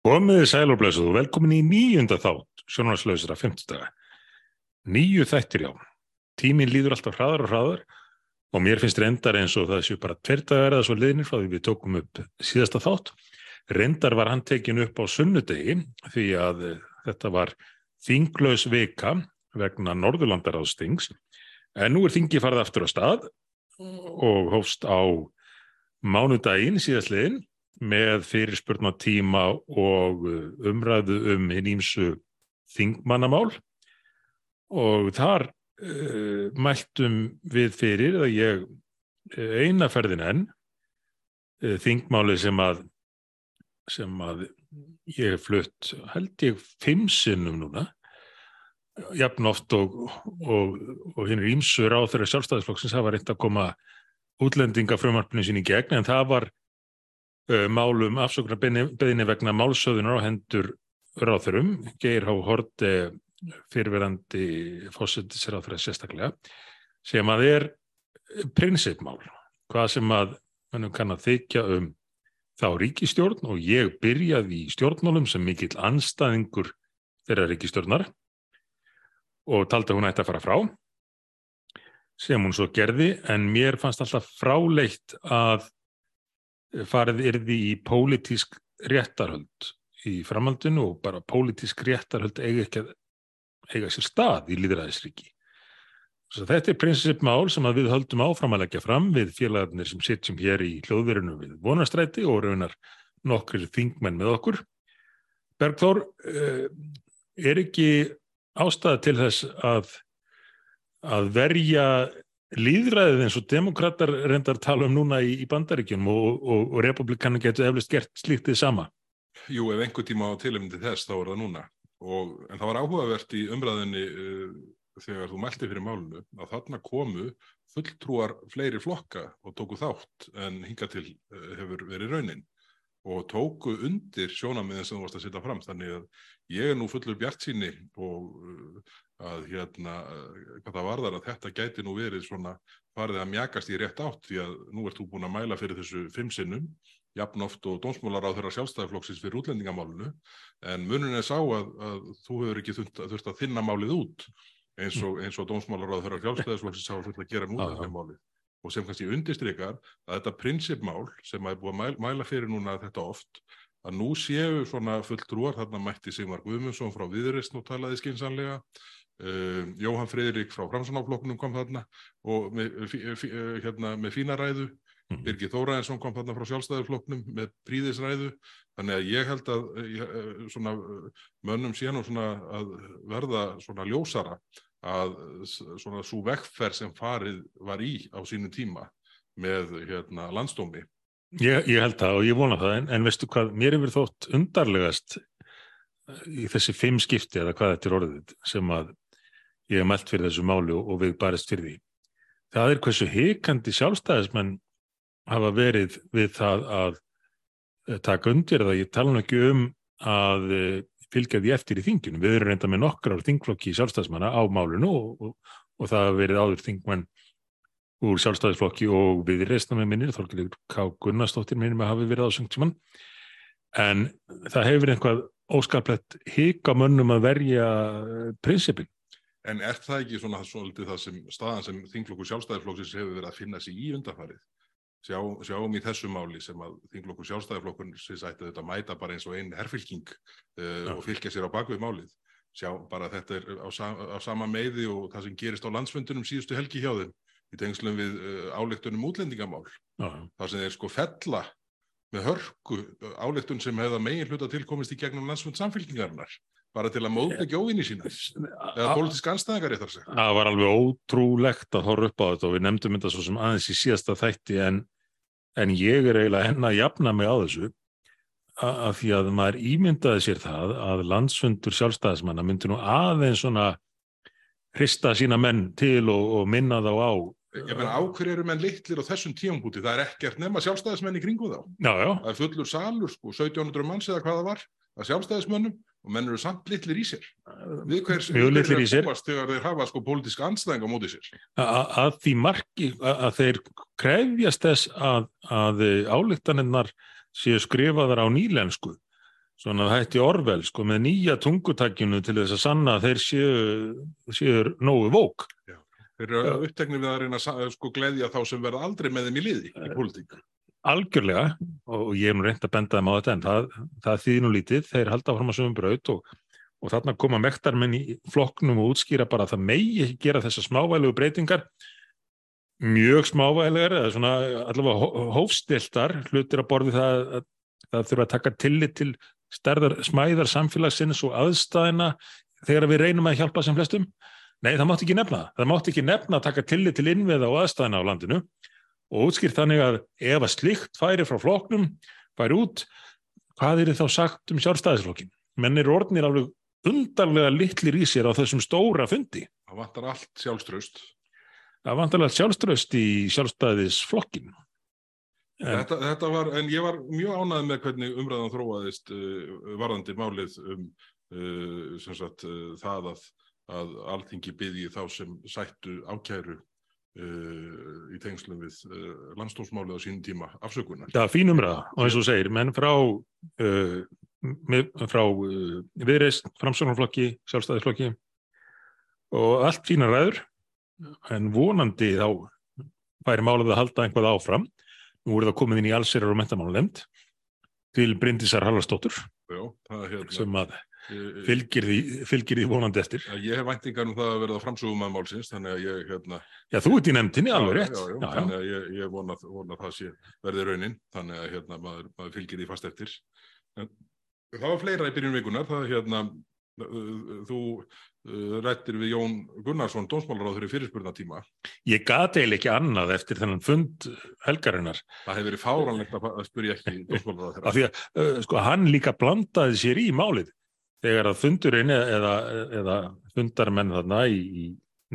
Komiði sæl og blessuð og velkomin í nýjunda þátt, sjónarslausra 50 daga. Nýju þættir já. Tíminn líður alltaf hraðar og hraðar og mér finnst reyndar eins og það séu bara tvertaðar eða svo liðnir frá því við tókum upp síðasta þátt. Reyndar var hann tekin upp á sunnudegi því að þetta var þinglaus vika vegna Norðurlandaráðstings en nú er þingi farið aftur á stað og hófst á mánudaginn síðastliðin með fyrirspurnatíma og uh, umræðu um hinn ímsu þingmannamál. Og þar uh, mæltum við fyrir að ég uh, einaferðin enn uh, þingmáli sem að sem að ég hef flutt held ég fimm sinnum núna. Jafn oft og, og, og hinn er ímsur á þeirra sjálfstæðisflokksins það var reynd að koma útlendinga frumarpinu sín í gegn en það var málum afsóknarbeðinni vegna málsöðunar á hendur ráþurum, Geir Há Horti fyrirverandi fósittisráþurða sérstaklega, sem að er prinsipmál, hvað sem að mannum kann að þykja um þá ríkistjórn og ég byrjaði í stjórnmálum sem mikill anstæðingur þeirra ríkistjórnar og taldi að hún ætti að fara frá sem hún svo gerði en mér fannst alltaf fráleitt að farið yrði í pólitísk réttarhöld í framhaldinu og bara pólitísk réttarhöld eiga ekki að eiga sér stað í líðræðisríki. Þetta er prinsipmál sem við höldum áfram að leggja fram við félagarnir sem sitjum hér í hljóðverinu við vonastræti og raunar nokkur þingmenn með okkur. Bergþór, eh, er ekki ástæða til þess að, að verja líðræðið eins og demokrater reyndar tala um núna í, í bandaríkjum og, og, og republikanu getur eflust gert slíktið sama? Jú, ef einhver tíma á tilumndi þess þá er það núna og, en það var áhugavert í umræðinni uh, þegar þú mælti fyrir málunu að þarna komu fulltrúar fleiri flokka og tóku þátt en hinga til uh, hefur verið raunin og tóku undir sjónamiðin sem þú varst að setja fram þannig að ég er nú fullur bjart síni og uh, að hérna, hvað það varðar að þetta gæti nú verið svona farið að mjagast í rétt átt því að nú ert þú búin að mæla fyrir þessu fimm sinnum, jafn oft og dónsmólar á þeirra sjálfstæðiflokksins fyrir útlendingamálunu en munin er sá að, að þú hefur ekki þurft, þurft að þinna málið út eins og, eins og dónsmólar á þeirra sjálfstæðiflokksins hafa fullt að gera nú þetta málið og sem kannski undistrykar að þetta prinsipmál sem að er búið að mæla, mæla fyrir núna þetta oft að nú séu svona fulltrúar, þarna mætti Sigmar Guðmundsson frá Viðreist nú talaði skinsanlega Uh, Jóhann Freyrík frá Framsóknarflokknum kom þarna og með, uh, hérna, með fína ræðu. Mm. Birgir Þóraðinsson kom þarna frá sjálfstæðarflokknum með príðisræðu þannig að ég held að svona, mönnum sé nú að verða svona ljósara að svona svo vekkferð sem farið var í á sínu tíma með hérna, landstómi ég, ég held það og ég vona það. En, en veistu hvað, mér hefur þótt undarlegast í þessi fimm skipti eða hvað þetta er orðið sem að ég hef mælt fyrir þessu máli og, og við barist fyrir því. Það er hversu heikandi sjálfstæðismenn hafa verið við það að eh, taka undir það. Ég tala nú ekki um að eh, fylgja því eftir í þingjunum. Við erum reynda með nokkrar þingflokki í sjálfstæðismanna á málinu og, og, og það hafa verið áður þingmenn úr sjálfstæðisflokki og við reysna með minnir, Þorgilur K. Gunnarsdóttir minnum að hafi verið ásöngtíman en það hefur einhvað óskaplegt hika mönnum að verja eh, prinsipin En er það ekki svona svolítið það sem staðan sem þinglokkur sjálfstæðiflokksins hefur verið að finna sig í undanfarið? Sjá, sjáum í þessu máli sem að þinglokkur sjálfstæðiflokkurins ætti þetta mæta bara eins og einn herfylking uh, og fylgja sér á bakvið málið. Sjá bara þetta er á, á sama meiði og það sem gerist á landsfundunum síðustu helgi hjá þeim í tengslum við uh, áleiktunum útlendingamál. Já. Það sem er sko fella með hörku áleiktun sem hefða megin hluta tilkomist í gegnum landsfund samfylkingarinnar bara til að móta gjóðinni sína. eða pólitísk anstæðingar eftir sig Það var alveg ótrúlegt að horfa upp á þetta og við nefndum þetta svo sem aðeins í síðasta þætti en, en ég er eiginlega henn að jafna mig á þessu að því að maður ímyndaði sér það að landsfundur sjálfstæðismanna myndi nú aðeins svona hrista sína menn til og, og minna þá á Ég meina áhverju eru menn litlir á þessum tíumbúti það er ekkert nema sjálfstæðismenn í kringu þá. Já, já. það er fullur salur sko 1700 manns eða hvað það var að sjálfstæðismönnum og menn eru samt litlir í sér. Við við litlir í sér. þegar þeir hafa sko pólitíska anstæðing á móti sér? Að, að því marki að þeir krefjast þess að, að álíktaninnar séu skrifaðar á nýlensku. Svona hætti Orwell sko með nýja tungutakjunu til þess að sanna að þeir séu, séu nógu vók. Þeir eru uppteknið við að reyna að sko gleðja þá sem verða aldrei með þeim í liði í pólitík. Algjörlega og ég hef nú reynd að benda þeim á þetta en það, það þýðir nú lítið, þeir halda fram að sögum braut og, og þarna koma mektarmenn í flokknum og útskýra bara að það megi ekki gera þessar smávælegu breytingar mjög smávægilegar eða svona allavega hófstiltar hlutir að borði það að það þurfa að taka tillit til stærðar smæðar samfélagsins og aðstæðina þegar við reynum að hjálpa sem flestum. Nei, það mátt ekki nefna. Það mátt ekki nefna að taka tillit til innveða og aðstæðina á landinu og útskýrt þannig að ef að slikt færi frá floknum, færi út, hvað er þá sagt um sjálfstæðisflokkin? Menn er orðnir alveg undarlega litlir í sér á þessum stóra fundi. Það vantar allt sjálfströst. Það vantar allt sjálfströst í sjálfstæðisflokkin. En, þetta, þetta var, en ég var mjög ánægð með hvernig umræðan þróaðist uh, varðandi málið um uh, sagt, uh, það að, að alþingi byggji þá sem sættu ákæru uh, í tengslum við uh, landstómsmálið á sínum tíma afsökunar. Já, fín umræða og eins og segir, menn frá, uh, með, frá viðreist, framsóknarflokki, sjálfstæðisflokki og allt fína ræður. En vonandi þá færi málið að halda einhvað áfram. Nú er það komið inn í allsýrar og mentamálunemnd til Bryndisar Halvarsdóttur hérna, sem að fylgir því, fylgir því vonandi eftir. Já, ég hef væntingar um það að verða framsögum að málsins, þannig að ég hérna... Já, þú ert í nefndinni, alveg rétt. Já, já, þannig að ég, ég vona, vona það sé verði raunin, þannig að hérna maður, maður fylgir því fast eftir. En, það var fleira í byrjun vikunar, það hérna, þú uh, rættir við Jón Gunnarsson dómsmálaráður í fyrirspurnatíma Ég gati eiginlega ekki annað eftir þennan fund helgarinnar Það hefur verið fáranlegt að spyrja ekki dómsmálaráður Af því að uh, sko, hann líka blandaði sér í málið þegar að fundurinn eða, eða fundarmenn þarna í, í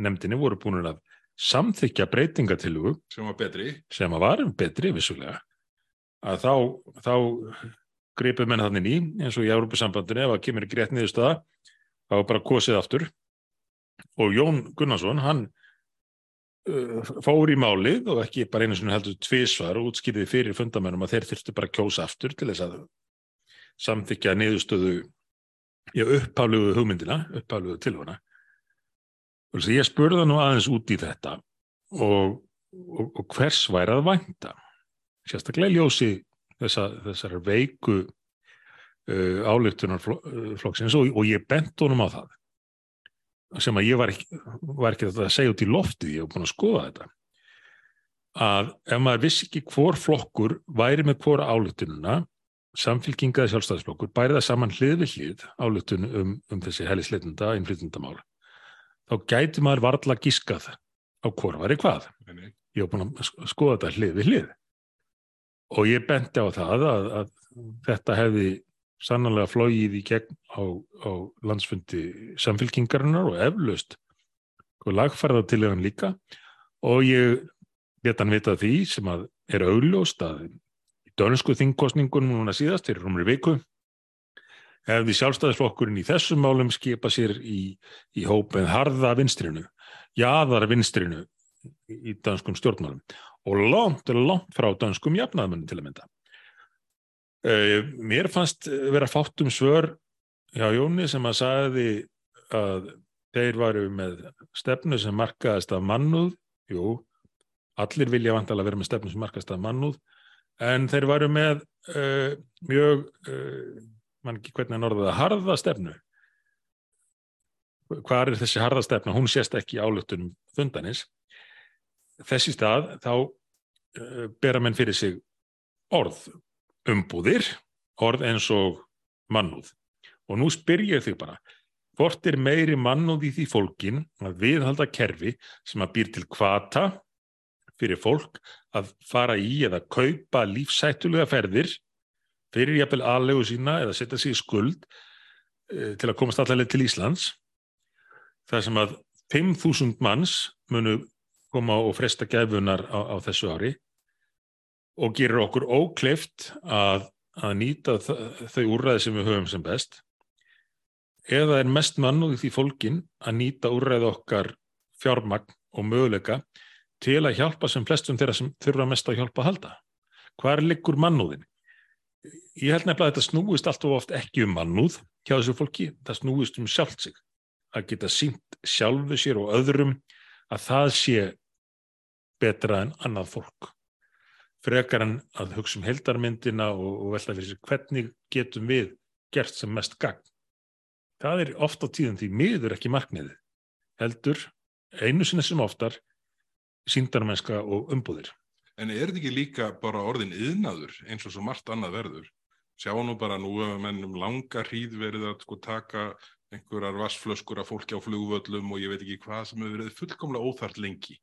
nefndinni voru búin að samþykja breytingatillugu sem var betri. sem var betri vissulega að þá, þá greipið menn þannig í eins og í Európa-sambandinu ef það kemur ekki rétt niðurstöða þá bara kosið aftur. Og Jón Gunnarsson hann uh, fór í málið og ekki bara einu svona heldur tvísvar og útskýriði fyrir fundamennum að þeir þurftu bara að kjósa aftur til þess að samþykja niðurstöðu í upphaflugu hugmyndina, upphaflugu tilvana og þess að ég spurða nú aðeins út í þetta og, og, og hvers væri að vænta? Sérstaklega ljósi þessa, þessar veiku uh, álíktunarflokksins og, og ég bent honum á það sem að ég var ekki, var ekki að segja út í loftið, ég hef búin að skoða þetta að ef maður vissi ekki hvor flokkur væri með hvora álíktununa samfélkingaði sjálfstæðisflokkur bæri það saman hlið við hlið álíktun um, um þessi hellisleitunda innflytundamál þá gæti maður varðla gískað á hvora væri hvað. Ég hef búin að skoða þetta hlið við hlið. Og ég benti á það að, að þetta hefði sannlega flóið í gegn á, á landsfundi samfélkingarinnar og eflaust og lagfærða til hann líka. Og ég get hann vita því sem að er augljóst að í dönsku þingkostningunum núna síðast fyrir umri viku. Hefði sjálfstæðisflokkurinn í þessum málum skipa sér í, í hópið harða vinstrinu, jaðar vinstrinu í danskum stjórnmálum og langt, langt frá danskum jafnaðmennu til að mynda. Uh, mér fannst vera fátt um svör hjá Jóni sem að sagði að þeir varu með stefnu sem markaðist af mannúð, jú, allir vilja vantala vera með stefnu sem markaðist af mannúð, en þeir varu með uh, mjög, uh, mann ekki hvernig hann orðaði, harða stefnu. Hvað er þessi harða stefna? Hún sést ekki álöktunum fundanis þessi stað þá uh, bera menn fyrir sig orð umbúðir, orð eins og mannúð. Og nú spyr ég þig bara, hvort er meiri mannúð í því fólkin að viðhalda kerfi sem að býr til kvata fyrir fólk að fara í eða kaupa lífsættulega ferðir fyrir jafnvel aðlegu sína eða setja sig í skuld uh, til að komast allaveg til Íslands þar sem að 5.000 manns munu koma og fresta gefunar á, á þessu ári og gerir okkur ókleift að, að nýta þau úrræði sem við höfum sem best. Eða er mest mannúð í því fólkin að nýta úrræði okkar fjármagn og möguleika til að hjálpa sem flestum þeirra sem þurfa mest að hjálpa að halda. Hvar liggur mannúðin? ég held nefnilega að þetta snúist allt og oft ekki um mannúð hjá þessu fólki, það snúist um sjálft sig. Að geta sínt sjálfu sér og öðrum að það sé betra en annað fólk. Frekar en að hugsa um heldarmyndina og, og velta fyrir sér hvernig getum við gert sem mest gagn. Það er ofta tíðan því miður ekki markmiði heldur einu sinni sem oftar síndarmennska og umbúðir En er þetta ekki líka bara orðin yðnaður eins og svo margt annað verður? Sjá nú bara nú ef mennum langa hríð verið að sko taka einhverjar vassflöskur af fólki á flugvöllum og ég veit ekki hvað sem hefur verið fullkomlega óþart lengi.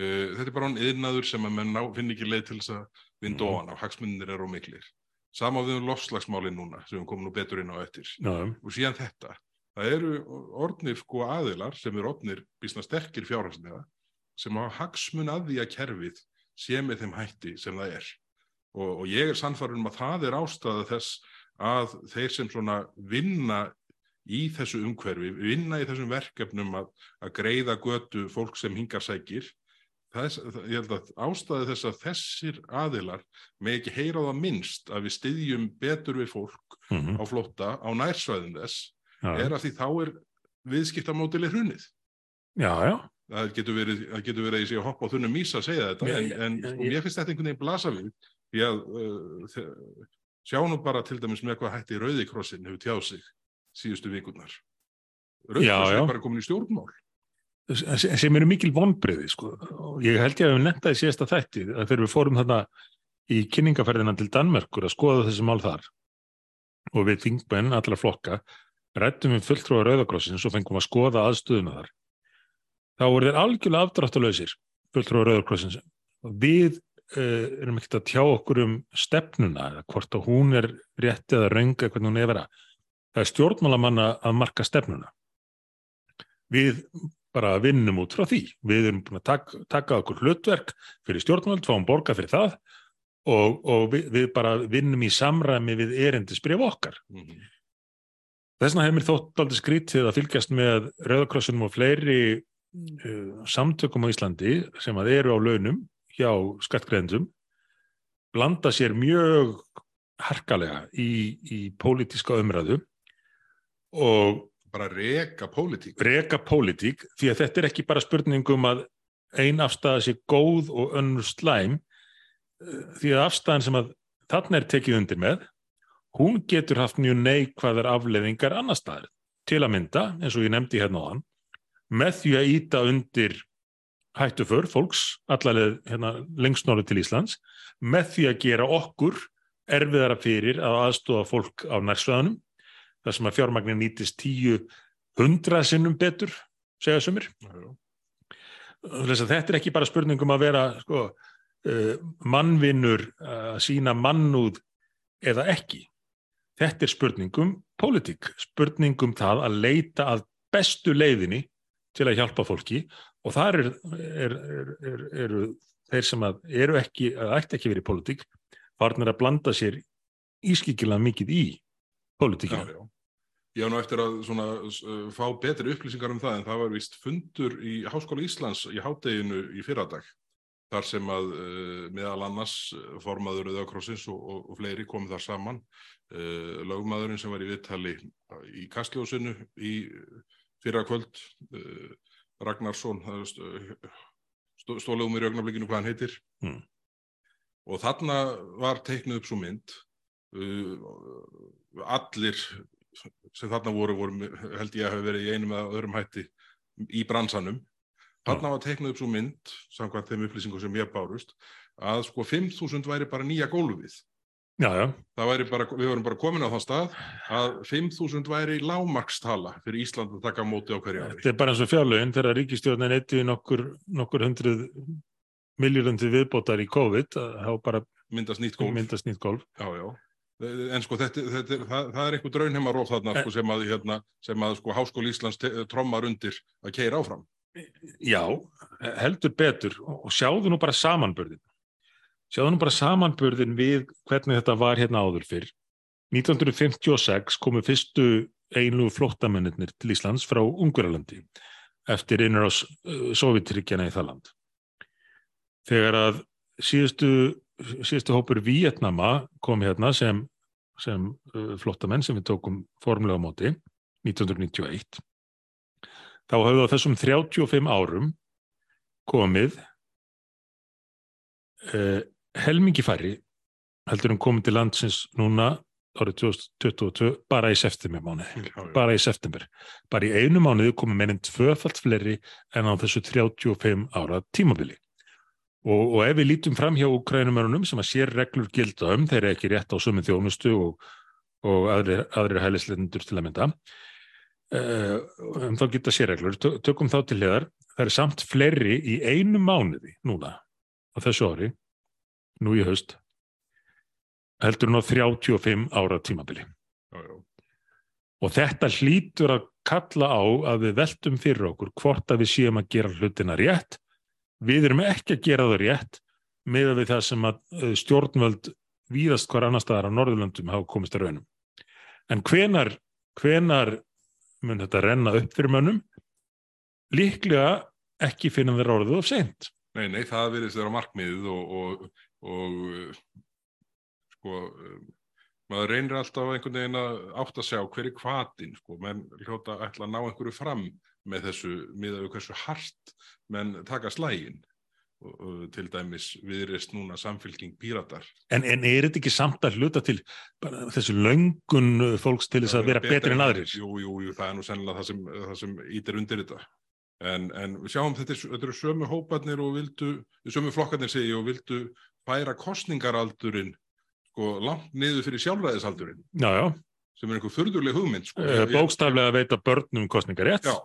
Uh, þetta er bara hann yðnaður sem að menn finn ekki leið til þess að vinda Mhm. ofan á, hagsmunir eru miklir. Sama við um lofslagsmálin núna sem við komum nú betur inn á eftir. Já, Og síðan þetta, það eru orðnir sko aðilar sem eru orðnir bísna sterkir fjárhagslega sem hafa hagsmun að því að kerfið sé með þeim hætti sem það er. Og, og ég er sannfarinn um að það er ástæða þess að þeir sem svona vinna í þessu umhverfi, vinna í þessum verkefnum að, að greiða götu fólk sem hingar sækir, þess, ég held að ástæði þess að þessir aðilar með ekki heyra á það minnst að við styðjum betur við fólk mhm, á flótta á nærsvæðin þess já, er að því þá er viðskiptamótileg hrunið. já, já. Það getur verið, það getur verið að ég sé að hoppa á þunum mís að segja þetta Mér- en, en ég- sko, mér finnst þetta einhvern veginn blasa við því að uh, sjá nú bara til dæmis með hvað hætti Rauðikrossin hefur tjáð sig síðustu vikurnar. Rauðikrossin er bara komin í stjórnmál. sem eru mikil vonbriði sko. ég held ég að við nefntaði síðasta þætti að þegar við fórum þarna í kynningaferðina til Danmerkur að skoða þessi mál þar og við þingmenn allra flokka rættum við fulltrúa þá voru þeir algjörlega afdráttalausir fulltrúa Rauðakrossins við uh, erum ekkert að tjá okkur um stefnuna eða hvort að hún er rétt eða rönga hvernig hún er vera það er stjórnmálamanna að marka stefnuna við bara vinnum út frá því. Við erum búin að taka, taka okkur hlutverk fyrir stjórnvöld, fáum borga fyrir það og, og við, við bara vinnum í samræmi við erindisbrif okkar. Mm -hmm. Þess vegna hefur mér þótt aldrei skrítið að fylgjast með Rauðakrossunum og fleiri uh, samtökum á Íslandi sem að eru á launum hjá skattgreðendum blanda sér mjög harkalega í, í pólitíska umræðu og Bara reka pólitík. reka pólitík því að þetta er ekki bara spurningum að ein afstæða sé góð og önnur slæm. Eh, því að afstæðan sem að þarna er tekið undir með hún getur haft mjög neikvæðar afleðingar annar staðar. Til að mynda, eins og ég nefndi hérna á hann með því að íta undir hættuför fólks allarleið hérna, lengst norður til Íslands með því að gera okkur erfiðara fyrir að aðstofa fólk á nærsvæðanum þar sem að fjármagnir nýtist tíu hundra sinnum betur, segja sumir. Þetta er ekki bara spurningum að vera sko, uh, mannvinnur að sína mannúð eða ekki. Þetta er spurningum pólitík, spurningum það að leita að bestu leiðinni til að hjálpa fólki og þar er, er, er, er, eru þeir sem að eru ekki, að ætti ekki verið í pólitík, farnir að blanda sér ískikilega mikið í Já, pólitíkina. já. Ég á nú eftir að svona, uh, fá betri upplýsingar um það en það var vist fundur í Háskóla Íslands í hádeginu í fyrradag þar sem að uh, meðal annars formaður Rauðakrossins og, og, og fleiri komið þar saman uh, lögmaðurinn sem var í viðtali í Kastljósinu í fyrra kvöld uh, Ragnarsson það er st- stó, stólugum í raugnablikinu hvað hann heitir. Mm. og þarna var teiknuð upp svo mynd uh, allir sem þarna voru, voru held ég að hafa verið í einum eða öðrum hætti í bransanum. Þarna var teiknuð upp svo mynd samkvæmt þeim upplýsingum sem ég bárust að sko 5.000 væri bara nýja gólfið Já, já, það væri bara, við vorum bara komin á þann stað að 5.000 væri lágmarkstala fyrir Ísland að taka móti á hverju ári þetta er bara eins og fjárlögin þegar ríkistjórnin eittu nokkur, nokkur hundruð miljardum til viðbótar í COVID að þá bara myndast nýtt gólf myndast nýtt golf. Já, já. En sko þetta, þetta, er- það, það er einhver draunheimaróf þarna sko, sem að, hérna, sem að sko, Háskóli Íslands trommar undir að keira áfram. Já, heldur betur og sjáðu nú bara samanburðin. Sjáðu nú bara samanburðin við hvernig þetta var hérna áður fyrr. 1956 komu fyrstu einlugu flóttamennir til Íslands frá Ungverjalandi eftir innur á Sovjetríkjana í það land. Þegar að síðustu síðustu hópur Vietnama kom hérna sem, sem uh, flottamenn sem við tókum formlega á móti 1991 þá hafðu á þessum 35 árum komið uh, helmingi færri heldur en komið til landsins núna árið 2022 bara í september mánu Já, já. bara í september. Bara í einu mánuði komið meirinn tvöfalt fleiri en á þessu 35 ára tímabili. Og, og ef við lítum fram hjá Ukrænumörunum sem að sér reglur gilda um, þeir eru ekki rétt á sömu þjónustu og, og aðrir, aðrir hælislendur til að mynda, uh, um þá geta sér reglur. Tö- Tökum þá til hliðar, það er samt fleiri í einu mánuði núna á þessu ári, nú í haust, heldur en á 35 ára tímabili. Já, já. Og þetta hlýtur að kalla á að við veltum fyrir okkur hvort að við séum að gera hlutina rétt. Við erum ekki að gera það rétt með við það sem að eh, stjórnvöld víðast hvar annar staðar á Norðurlöndum hafa komist að raunum. En hvenar, hvenar mun þetta renna upp fyrir mönnum? Líklega ekki finna þeir orðið of seint. Nei, nei, það virðist vera markmiðið og, og, og uh, sko, um, maður reynir alltaf einhvern veginn að átt að sjá hver er hvatin, sko, menn hljóta ætla að ná einhverju fram með þessu, miðað við hversu hart menn taka slægin og, og til dæmis viðrist núna samfylking píratar. En, en er þetta ekki samt að hluta til þessu löngun fólks til þess að vera betri en aðrir? Jú, jú, jú, það er nú sennilega það sem, það sem ítir undir þetta. En, en við sjáum þetta, þetta eru sömu hóparnir og vildu, sömu flokkarnir segi og vildu færa kostningaraldurinn sko langt niður fyrir sjálfræðisaldurinn Já, já. sem er einhver furðuleg hugmynd sko. Eh, Bókstaflega veita börnum kostningarétt. Já,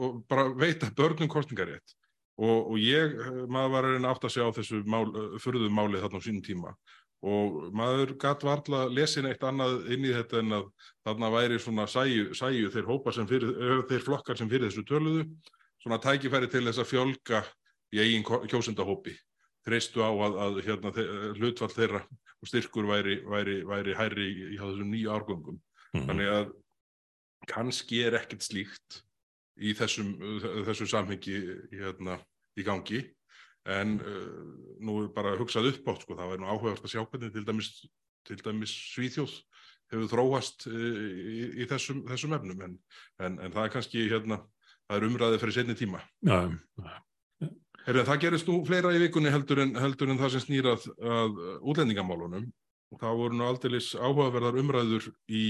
og bara veita börnum kostningarétt og, og ég, eh, maður var að reyna átt að sjá þessu mál, furðu máli þarna á sínum tíma og maður gatt varla lesin eitt annað inn í þetta en að þarna væri svona sæju, sæju þeir fyrir, eh, þeir flokkar sem fyrir þessu töluðu svona tækifæri til þess að fjölga í eigin kjósendahópi treystu á að, að hérna, hlutfall þeirra og styrkur væri, væri, væri hærri í, í þessum nýju árgöngum Mhm. þannig að kannski er ekkert slíkt í þessum, þessu samhengi hérna, í gangi en uh, nú er bara hugsað upp átt sko, það væri nú áhugavert að sjá hvernig til dæmis, til dæmis Svíþjóð hefur þróast uh, í, í þessum, þessum efnum en, en, en það er kannski hérna, það er umræðið fyrir setni tíma Já, já. Herri, það gerist nú fleira í vikunni heldur en, heldur en það sem snýrað að útlendingamálunum. Það voru nú aldeilis áhugaverðar umræður í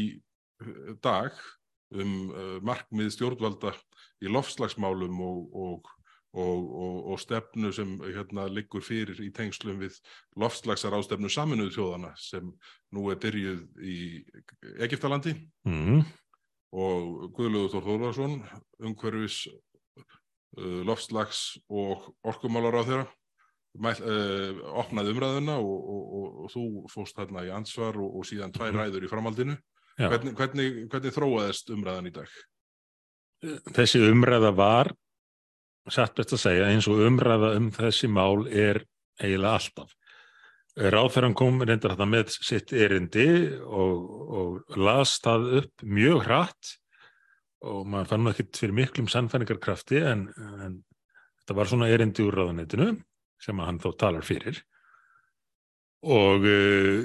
eh, dag um uh, markmið stjórnvalda í lofslagsmálum og, og, og, og, og stefnu sem hérna, liggur fyrir í tengslum við lofslagsar ástefnu saminuðu þjóðana sem nú er byrjuð í Egiptalandi Mm. og Guðlaugur Þór Þórðarsson, umhverfis loftslags og orkumálar á þeirra mæl, uh, opnaði umræðuna og, og, og, og þú fóst þarna í ansvar og, og síðan tvær Mhm. ræður í framhaldinu. Hvernig, hvernig, hvernig þróaðist umræðan í dag? Þessi umræða var, satt best að segja, eins og umræða um þessi mál er eiginlega alltaf. Ráþæran kom reyndar þetta með sitt erindi og, og las það upp mjög hratt og maður fann nú ekkert fyrir miklum sannfæningarkrafti en, en þetta var svona erindi úr ráðunetinu sem hann þó talar fyrir. Og uh,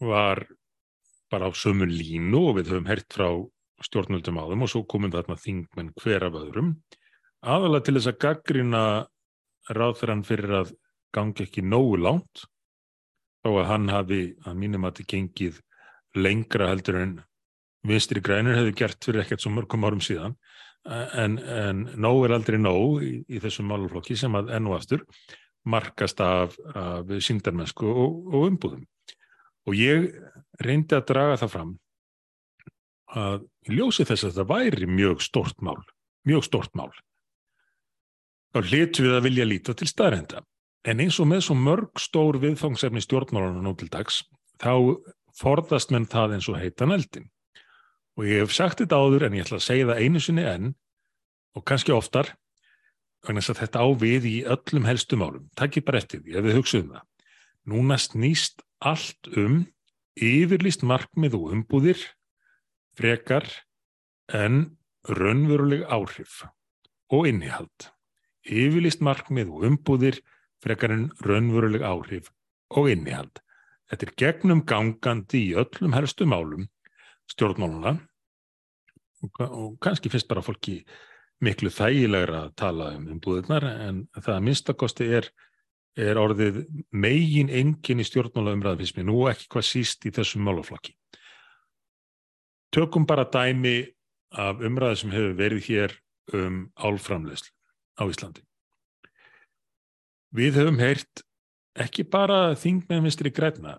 var bara á sömu línu og við höfum hert frá stjórnvöldum á þeim og svo komum þarna þingmenn hver af öðrum. Aðalega til þess að gaggrina ráðferðan fyrir að gangi ekki nógu langt þó að hann hafi að mínum að þetta gengið lengra heldur en vinstri grænir hefði gert fyrir ekkert svo mörgum árum síðan en, en nóg er aldrei nóg í, í þessum máluflokki sem að enn og aftur markast af, af síndarmennsku og, og umbúðum. Og ég reyndi að draga það fram að ljósi þess að þetta væri mjög stort mál, mjög stort mál þá hlitu við að vilja líta til staðrenda en eins og með svo mörg stór viðfangsefni stjórnmálunum nú til dags þá forðast menn það eins og heitan eldin og ég hef sagt þetta áður en ég ætla að segja það einu sinni enn og kannski oftar vegna þess að þetta á við í öllum helstu málum takkið bara eftir því ef við hugsaðum það núna snýst allt um yfirlýst markmið og umbúðir frekar en raunveruleg áhrif og innihald. Yfirlýst markmið og umbúðir frekar en raunveruleg áhrif og innihald. Þetta er gegnum gangandi í öllum helstu málum stjórnmáluna og, og kannski finnst bara fólki miklu þægilegra að tala um umbúðirnar en það að minnstakosti er, er orðið megin engin í stjórnmála umræðafismi nú ekki hvað síst í þessum málaflokki. Tökum bara dæmi af umræði sem hefur verið hér um álframlegslu á Íslandi. Við höfum heyrt ekki bara þingmeðmistri græna,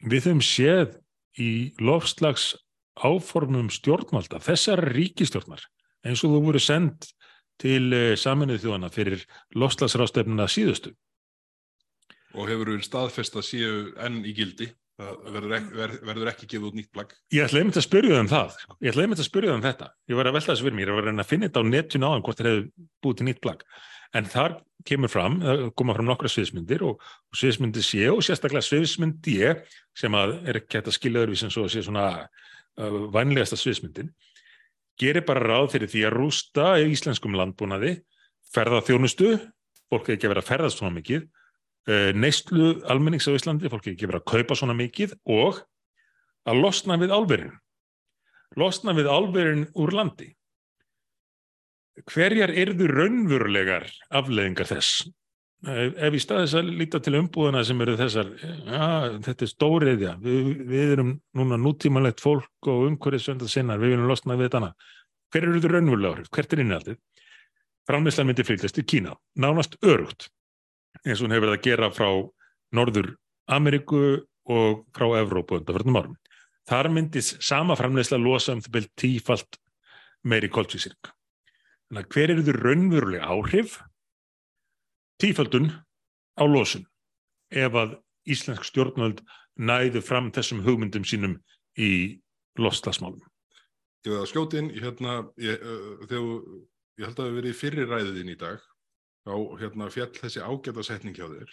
við höfum séð í lofslags áformum stjórnvalda, þessar ríkistjórnar, eins og þú voru sendt til eh, saminuð þjóðana fyrir lofslagsrástefnuna síðustu. Og hefur verið staðfest að séu enn í gildi, það verður ekki, verður ekki gefið út nýtt plagg. Ég ætlaði einmitt að spyrja um það, ég ætlaði einmitt að spyrja um þetta, ég var að velta þessu fyrir mér, ég var að finna þetta á netjun áðan hvort það hefur búið til nýtt plagg, en þar kemur fram, koma fram nokkra sviðsmyndir og, og sviðsmyndi sé og sérstaklega sviðsmyndi ég sem að er ekki hægt að skilja öðruvísin svo að sé svona uh, vænlegasta sviðsmyndin gerir bara ráð fyrir því að rústa í íslenskum landbúnaði ferða þjónustu, fólk er ekki að vera að ferðast svona mikið, uh, neistlu almennings á Íslandi, fólk er ekki að vera að kaupa svona mikið og að losna við álverðin losna við álverðin úr landi hverjar erðu raunverulegar afleðingar þess? Ef í staðis að líta til umbúðana sem eru þessar, ja, þetta er stóriðja, við, við erum núna nútímanlegt fólk og umhverfið söndað sinnar, við viljum losna við þannig. Hver eru þau raunverulega áhrif? Hvert er innaldið? Framleyslan myndi fylgjast í Kína, nánast örugt, eins og hún hefur verið að gera frá Norður Ameríku og frá Evrópu undan fyrir árum. Þar myndis sama framleysla losa um það byrjt tífalt meiri koltvísýring. Þannig að hver eru þau raunverulega áhrif? Tífaldun á losun ef að Íslensk stjórnvöld næðu fram þessum hugmyndum sínum í loslasmálum. Ég veið að skjótin, hérna, ég, uh, þegar, ég held að það hefur verið fyrir ræðiðin í dag, á hérna, fjall þessi ágæta setning hjá þér.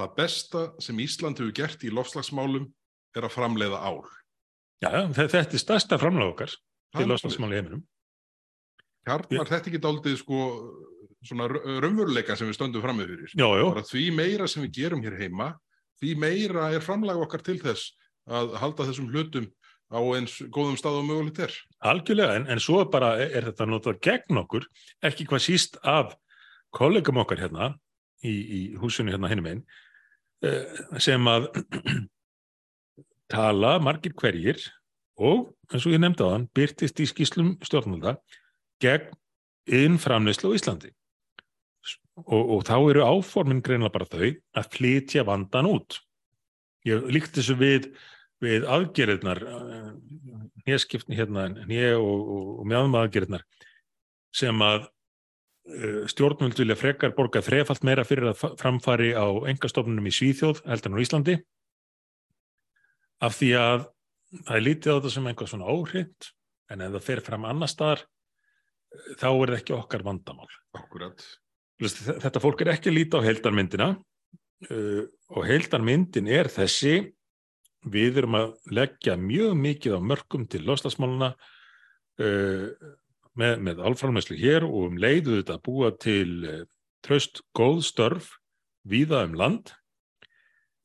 Það besta sem Ísland hefur gert í lofslagsmálum er að framleiða ál. Já, þetta er stærsta framlega okkar til lofslagsmáli heiminum. Hjarnar þetta ekki daldið sko svona raunveruleika sem við stöndum fram með fyrir. Já, já. Bara því meira sem við gerum hér heima, því meira er framlega okkar til þess að halda þessum hlutum á eins góðum stað og mögulegt er. Algjörlega, en, en svo bara er, er þetta notað gegn okkur, ekki hvað síst af kollegum okkar hérna í, í húsunni hérna hinnum einn, sem að tala margir hverjir og eins og ég nefndi á hann, byrtist í skýslum stjórnvalda gegn innframleyslu á Íslandi. Og, og þá eru áformin greinlega bara þau að flytja vandan út. Ég líkt þessu við við aðgerðnar nýjaskipni hérna nýja og, og, og meðan aðgerðnar sem að uh, stjórnvöld vilja frekar borga þrefalt meira fyrir að framfari á engastofnunum í Svíþjóð heldur á Íslandi. Af því að það er lítið á þetta sem einhvað svona óhrind en ef það fer fram annar staðar þá er það ekki okkar vandamál. Akkurat. Þetta fólk er ekki líta á heildarmyndina uh, og heildarmyndin er þessi, við erum að leggja mjög mikið á mörgum til loslasmáluna uh, með, með alframæslu hér og um leiðu þetta að búa til uh, tröst góð störf víða um land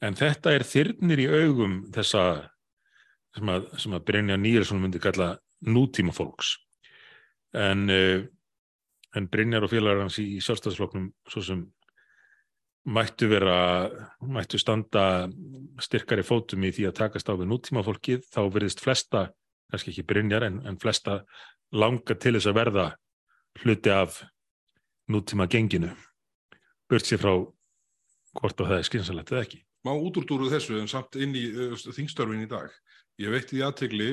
en þetta er þyrnir í augum þessa sem að, sem að Brynja Nýjarsson myndi kalla nútíma fólks en, uh, en Brynjar og félagar hans í, sjálfstæðsfloknum svo sem mættu vera, mættu standa styrkari fótum í því að takast á við nútíma fólkið, þá verðist flesta, kannski ekki Brynjar, en, en flesta langa til þess að verða hluti af nútíma genginu burt sér frá hvort og það er skynsalegt eða ekki. Má útúrdúru þessu en samt inn í uh, þingstörfin í dag. Ég veitti í aðtegli,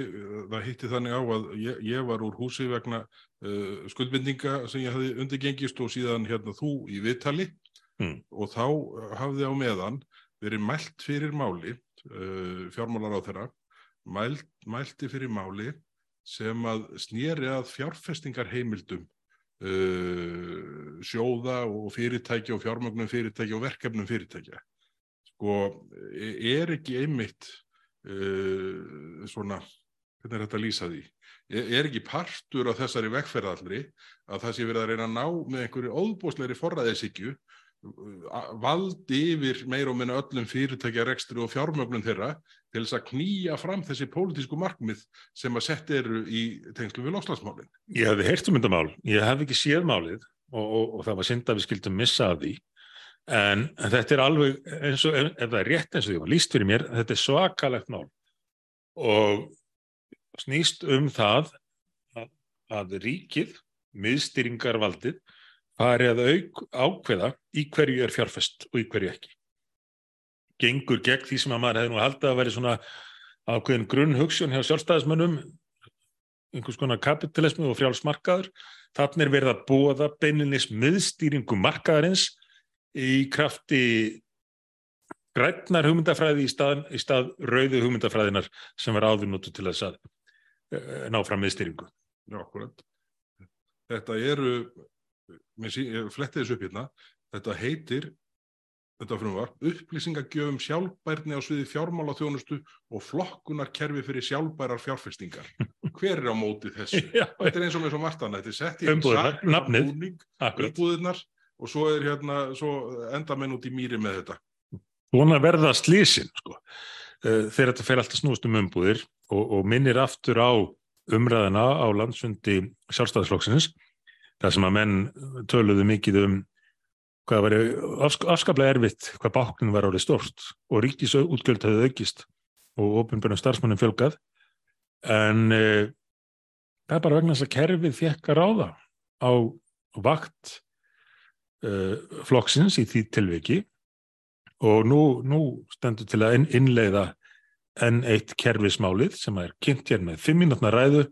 það hitti þannig á að ég, ég var úr húsi vegna uh, skuldbindinga sem ég hafði undirgengist og síðan hérna þú í viðtali mm. og þá hafði á meðan verið mælt fyrir máli, uh, fjármálar á þeirra, mælt, mælti fyrir máli sem að snýri að fjárfestingarheimildum uh, sjóða og fyrirtækja og fjármögnum fyrirtækja og verkefnum fyrirtækja. Sko, er ekki einmitt uh, svona, hvernig er þetta að lýsa því? Er, er ekki partur af þessari vegferðallri að það sé verið að reyna að ná með einhverju óbúsleiri forræðisíkju uh, vald yfir meir og minna öllum fyrirtækja rekstri og fjármögnun þeirra til þess að knýja fram þessi pólitísku markmið sem að sett eru í tengslu við lofslagsmálin. Ég hefði heyrt um þetta mál, ég hef ekki séð málið og, og, og það var synd að við skildum missa að því en, en þetta er alveg eins og ef, það er rétt eins og því var líst fyrir mér, þetta er svakalegt mál og snýst um það að, að ríkið, miðstýringarvaldið, fari að auk, ákveða í hverju er fjárfest og í hverju ekki. Gengur gegn því sem að maður hefði nú haldið að veri svona ákveðin grunnhugssjón hjá sjálfstæðismönnum, einhvers konar kapitalismu og frjálsmarkaður. Þannig er verið að bóða beininnis miðstýringu markaðarins í krafti grætnar hugmyndafræði í stað, í stað rauðu hugmyndafræðinar sem var áður notu til þess að uh, ná fram miðstýringu. Já, akkurat. Þetta eru, ég fletti þessu upp hérna, þetta heitir, þetta frumvar, upplýsingagjöfum sjálfbærni á sviði fjármála þjónustu og flokkunarkerfi fyrir sjálfbærar fjárfestingar. Hver er á móti þessu? Já, Þetta er eins og með svo margt annað, þetta er sett í Umbúðirnar, nafnið. Og svo hérna, svo enda menn út í mýri með þetta. Svona verða slísin, sko. Uh, þegar þetta fer alltaf snúst um umbúðir og, og minnir aftur á umræðina á landsundi sjálfstæðisflokksins, þar sem að menn töluðu mikið um hvað var afskaplega erfitt, hvað báknin var árið stort og ríkisútgjöld hefði aukist og ofinbjörnum starfsmannum fjölgað, en uh, það er bara vegna þess að kerfið fekk að ráða á vakt uh, flokksins í því tilviki og nú, nú stendur til að inn, innleiða enn eitt kerfismálið sem er kynnt hér með fimm mínútna ræðu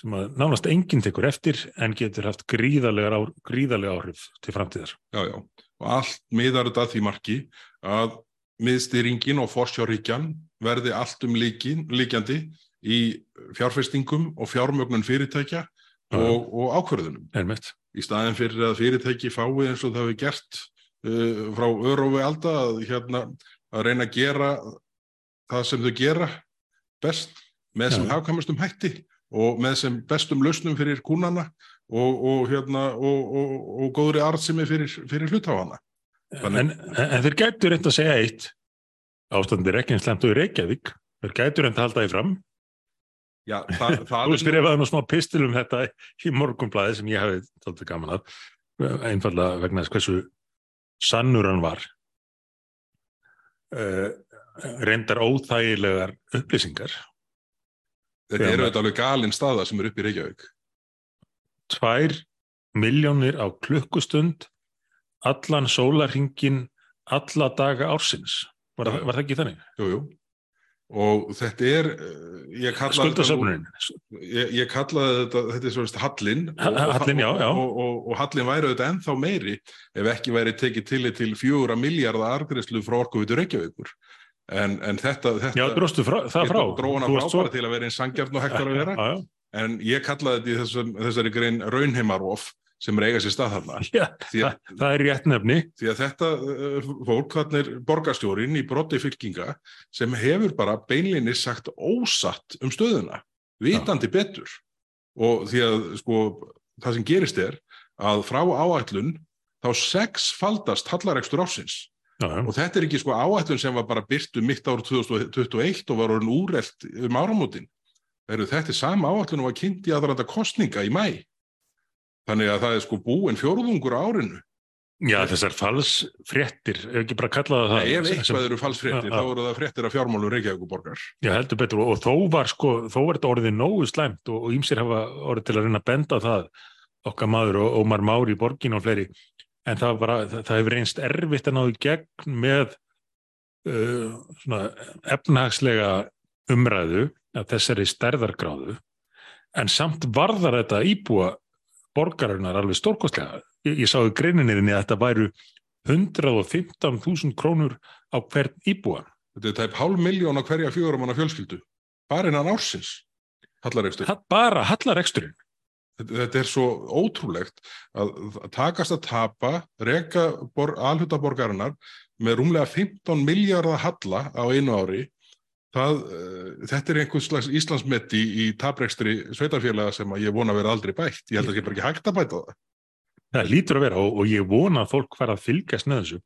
sem að nánast enginn tekur eftir en getur haft gríðarlega, áhrif til framtíðar. Já, já, og allt miðar þetta því marki að miðstýringin og forsjáríkjan verði allt um líkin, líkjandi í fjárfestingum og fjármögnun fyrirtækja. Og, og ákverðunum. Einmitt. Í staðin fyrir að fyrirtæki fái eins og það hefur gert uh, frá örófi alda að, hérna, að reyna að gera það sem þau gera best með sem hafkamastum hætti og með sem bestum lausnum fyrir kúnana og, og, hérna, og, og, og góðri arðsemi fyrir, fyrir hlutháfana. Þannig- En, en, þeir gætu reynd að segja eitt ástandi er ekki eins slemt og í Reykjavík þeir gætu reynd að halda því fram Já, það, það Þú skrifaði nú smá pistil um þetta í morgunblæði sem ég hafi þáttu gaman að einfallega vegna þess hversu sannur hann var uh, reyndar óþægilegar upplýsingar Þetta eru þetta alveg galinn staða sem er upp í Reykjavík. tvær miljónir á klukkustund allan sólarhingin alla daga ársins var, var það ekki þannig? Jú, jú. Og þetta er, eh, ég kallaði Skuldasöfnunin. ég, ég kallaði þetta, þetta er svona hallin. Ha- og, hallinn, já, já. og, og, og hallin væri auðvitað ennþá meiri ef ekki væri tekið til til fjóra miljardar argreyslu frá orkuvitur Reykjavíkur. En, en þetta, þetta Já, frá, það frá. dróna Þú frá varst svo- til að vera eins sangjart og hægt var að vera. en ég kallaði þetta í þessum, þessari grein raunheimarof sem er eiga sér stað þarna. Já, það, það er rétt nefni. Því að þetta uh, fólk, þannig er borgarstjórin í brotti fylkinga sem hefur bara beinlinni sagt ósatt um stöðuna, vitandi betur. Og því að sko það sem gerist er að frá áætlun þá sexfaldast hallarekstur ásins já, já. og þetta er ekki sko áætlun sem var bara byrtu mitt ár 2021 og var orðin úrelt um áramótin. Þetta er sama áætlun og var kynnt í aðranda kostninga í mæ þannig að það er sko búin fjórðungur á árinu Já, þessar falsfréttir, ef ekki bara kallaða það. Nei, ef eitthvað eru falsfréttir, Já, þá eru það fréttir af fjármálum Reykjavíkuborgar. Já, heldur betur og þó var sko, þó var þetta orðið nógu slæmt og, og ímsir hafa orðið til að reyna að benda það okkar maður og Ómar Mári í borgin og fleiri, en það, var, það, það hefur reynst erfitt að náðu gegn með uh, svona efnahagslega umræðu að þessari stærðargráðu en samt varðar þetta íbúa borgarinnar alveg stórkostlega. Ég, ég sá í greininniðinni að þetta væru 115.000 krónur á hvern íbúa. Þetta er tæp hálf miljón á hverja fjórum manna fjölskyldu. Bara innan ársins, hallarekstur. Ha- Bara hallareksturinn. Þetta, er svo ótrúlegt að takast að tapa reka bor, alhutaborgarinnar með rúmlega 15 miljardar halla á einu ári. Það, uh, þetta er einhvers slags Íslandsmeti í, taprekstri sveitarfélaga sem ég vona að vera aldrei bætt. Ég held að það sé bara ekki hægt að bæta það. Það lítur að vera og, og ég vona að fólk fara að fylgjast með þessu.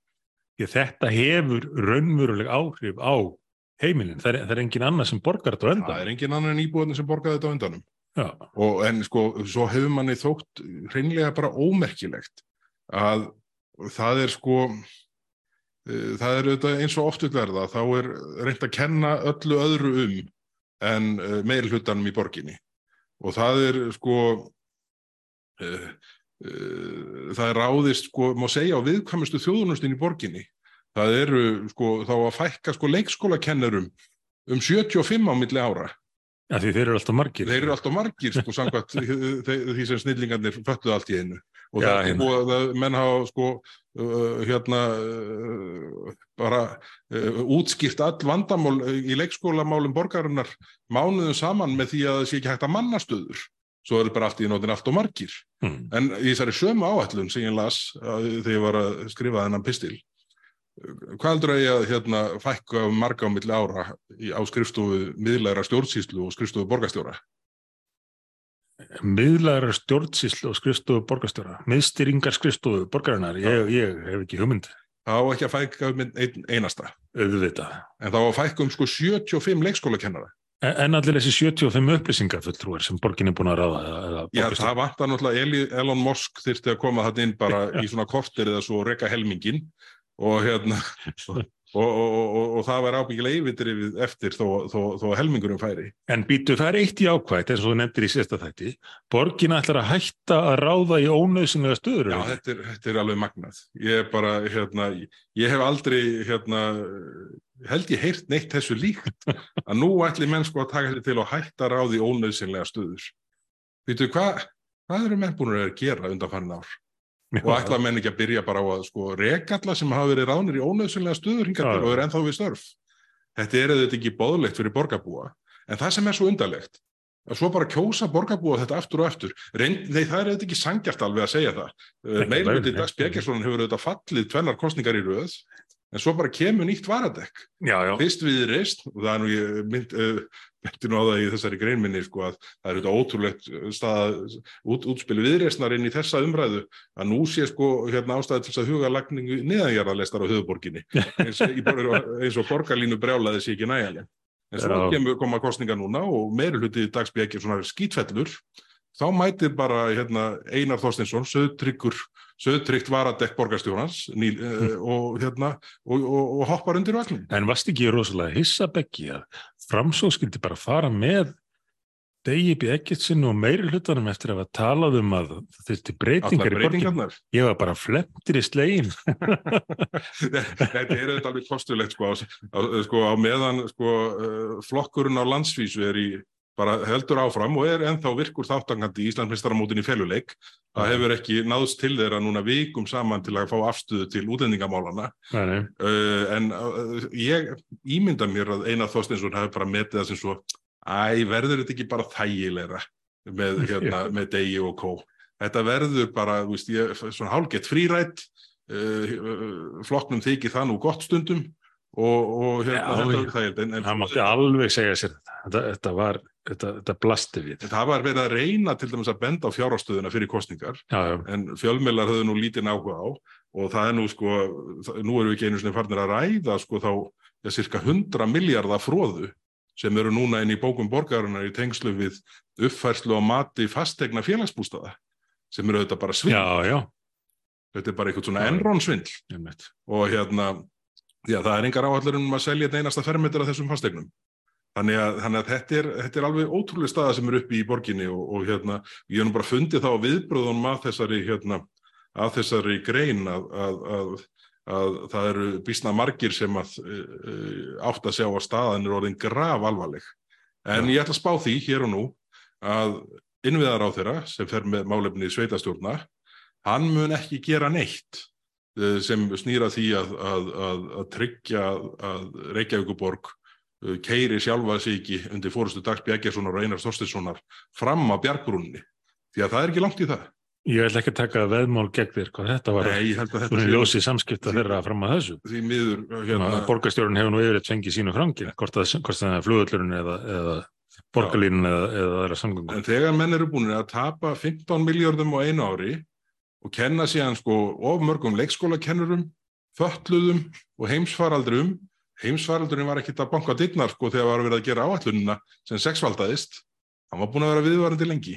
Því að þetta hefur raunveruleg áhrif á heimilin. Það er, það er engin annað sem borgar þetta á það endan. er engin annan en íbúðin sem borgaði þetta á undanum Já, og en sko, svo hefur manni þótt hreinlega bara ómerkilegt að það er sko það er auðvitað eins og oft vil verða, þá er reynd að kenna öllu öðru um en meiri hlutanum í borginni. Og það er sko uh, uh, það er ráðist sko, má segja á viðkvæmustu þjóðunustin í borginni. Það eru sko, þá að fækka sko leikskólakennurum um 75 á milli ára ja, því þeir eru alltaf margir. þeir eru alltaf margir sko samkvæmt því sem snillingarnir föttuð allt í einu og Já, það sko að menn hafa sko uh, hérna uh, bara uh, útskýrt all vandamál í leikskólamálum borgarinnar mánuðum saman með því að það sé ekki hægt að mannastöður svo er bara allt í nótin allt og margir Hmm. en í þessari sömu áætlun sem ég las þegar ég var að skrifa þennan pistil hvað heldur að ég að hérna, fækka marga á milli ára í, á skrifstofu miðlæra stjórnsýslu og skrifstofu borgarstjóra Miðlæra stjórnsýslu og skrifstofu borgarstjóra. Miðstýringar skrifstofu borgarinnar. Ég, ég hef ekki hugmynd þá á ekki að fækka um einn einasta auðvitað. en þá á að fækka um sko 75 leikskólakennara En, en allir þessi 75 upplýsingafulltrúar sem borgin er búin að ráða. Já, það vantar náttúrulega Eli, Elon Musk þyrfti að koma þetta inn bara í svona kortir eða svo reka helmingin og hérna og, og, og, og, það var ábyggilega yfirdrifið eftir þó, þó, þó að helmingurum færi En býtu, það er eitt í ákvætt, eins og þú nefndir í sérsta þætti. Borgin ætlar að hætta að ráða í ónöðsynlega stöður. Já, þetta er, þetta er alveg magnað. Ég er bara, hérna, ég hef aldrei, hérna, held ég heyrt neitt þessu líkt, að nú ætli menn sko að taka þetta til og hætta ráði ónöðsynlega stöður. Býtu, hvað, hvað eru menn búin að gera undan farin ár? Og ætla menn ekki að byrja bara á að sko reka alla sem hafa verið ránir í ónöðsynlega stöður hingað Já, til já. og er ennþá við störf. Þetta er þetta ekki bóðlegt fyrir borgarbúa. En það sem er svo undarlegt, að svo bara kjósa borgarbúa þetta aftur og aftur. Reynd, nei, það er þetta ekki sangjart alveg að segja það. Nei, Dags. Bjeggersson hefur auðvitað fallið tvennar kostningar í röð, en svo bara kemur nýtt varadekk. Fyrst við reist, og það er nú ég mynd, uh, myndi nú á það í þessari greinminni, sko, að það er auðvitað ótrúlegt stað, út, útspil viðreistnar inn í þessa umræðu, að nú sé sko hérna ástæði til þess að huga lagningu neðanjarðarleistar á höfuborginni, eins, eins og borgarlínu brjálaði sé ekki nægileg. En svo kemur koma kostninga núna og meiri hluti Dags Bjeggersson svona skítfellur, þá mætir bara hérna, Einar Þorstinsson, söðtryggt varadekk borgarstjórnans ný, uh, og, hérna, og, og, og hoppar undir vagnin. En varst ekki rosalega hissa Beggi að framsóð skildi bara fara með Degi B. Eggertsin og meiri hlutanum eftir að talað um að það þurfti breytingar í borgin. Ég var bara flemtir í slegin. Þetta er auðvitað alveg kostulegt sko á, sko, á meðan sko, uh, flokkurinn á landsvísu er í bara heldur áfram og er ennþá virkur þáttangandi í Íslandsmeistaramótin í feluleik. Það hefur ekki náðst til þeirra núna vikum saman til að fá afstöðu til útlendingamálana. Uh, en uh, ég ímynda mér að Einar Þorstinsson hafi bara metið það sem svo æ, verður þetta ekki bara þægilegra með, hérna, með degi og kó. Þetta verður bara, þú veist, ég, svona hálgett frírætt, uh, flokknum þykir það nú gott stundum og, og hérna, Já, þetta er þægild. En, en Það mátti alveg segja sér þetta. Þetta, þetta var, þetta, þetta blasti við. það var verið að reyna til dæmis að benda á fjárástöðuna fyrir kostningar Já, já. en fjölmiðlar höfðu nú lítinn áhuga á og það er nú sko, nú erum við ekki einu sinni farnir að ræða sko þá ja, cirka 100 miljardar fróðu sem eru núna inn í bókum borgarinnar í tengslu við uppfærslu á mati fastegna félagsbústaða sem eru auðvitað bara svindl. Já, já. Þetta er bara eitthvað svona enrón svindl og hérna, já það er engar áallir um að selja þetta einasta fermetur af þessum fastegnum. Þannig að, þannig að þetta, er, þetta er alveg ótrúlega staða sem er uppi í borginni og, og hérna, ég hef nú bara fundið þá viðbröðunum að þessari, hérna, að þessari grein að, að, að, að það eru býsna margir sem að átt að sjá að staðan er orðin graf alvarleg. En ég ætla að spá því hér og nú að innviðar á þeirra sem fer með málefni sveitastjórna, hann mun ekki gera neitt eh, sem snýra því að, að, að, að tryggja að Reykjavíkuborg keiri sjálfa sig ekki undir fórustu Dags Bjækjarssonar og Einar Þorstinssonar fram á bjargrunni. Því að það er ekki langt í það. Ég ætla ekki að taka veðmál gegn þér hvað þetta var. Nei, að þetta Svona ljósi samskipta þeirra fram að þessu. því miður Hérna, Borgarstjórun hefur nú yfir eitt fengið sínu frangin, hvort það er flugullurinn eða, eða borgarlínun eða, eða aðra samgöngur. en þegar menn eru búin að tapa 15 miljardum á einu ári og kenna síðan sko of mörgum leikskólakennurum, fötluðum og heimsfaraldrum. Heimsfaraldurinn var ekkit að banka dittnar sko þegar var verið að gera áallununa sem sexvaldaðist. Hann var búin að vera viðvarandi lengi.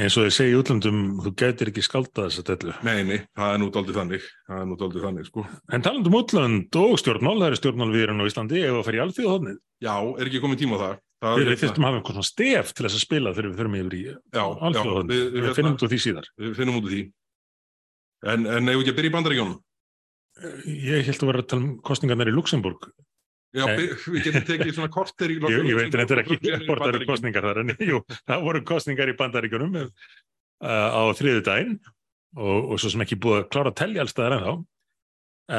eins og þau segja í útlandum, þú gætir ekki skálda þess að dellu. Nei, nei, það er nú daldið þannig. Það er nú daldið þannig sko. En talandum útland og stjórnmál, það eru stjórnmálviðurinn á Íslandi ef að fer í alþjóðhóðnið. Já, er ekki komið tíma á það? það Við við þurftum að hafa einhvern svona stef til þess að spila þegar við förum yfir í Já, já, alþjóðhóðnið. við- Við, við- finnum út úr því síðar. Við finnum út úr því. En, en Ég held að vera að tala um kostningarnar í Luxemburg. Já, við getum tekið svona korter í Ég, ég veit þetta er ekki eru kostningar þar, en jú, það voru kostningar í bandaríkjunum uh, á þriðu daginn og, og svo sem ekki búið að klára að telja alls staðar ennþá.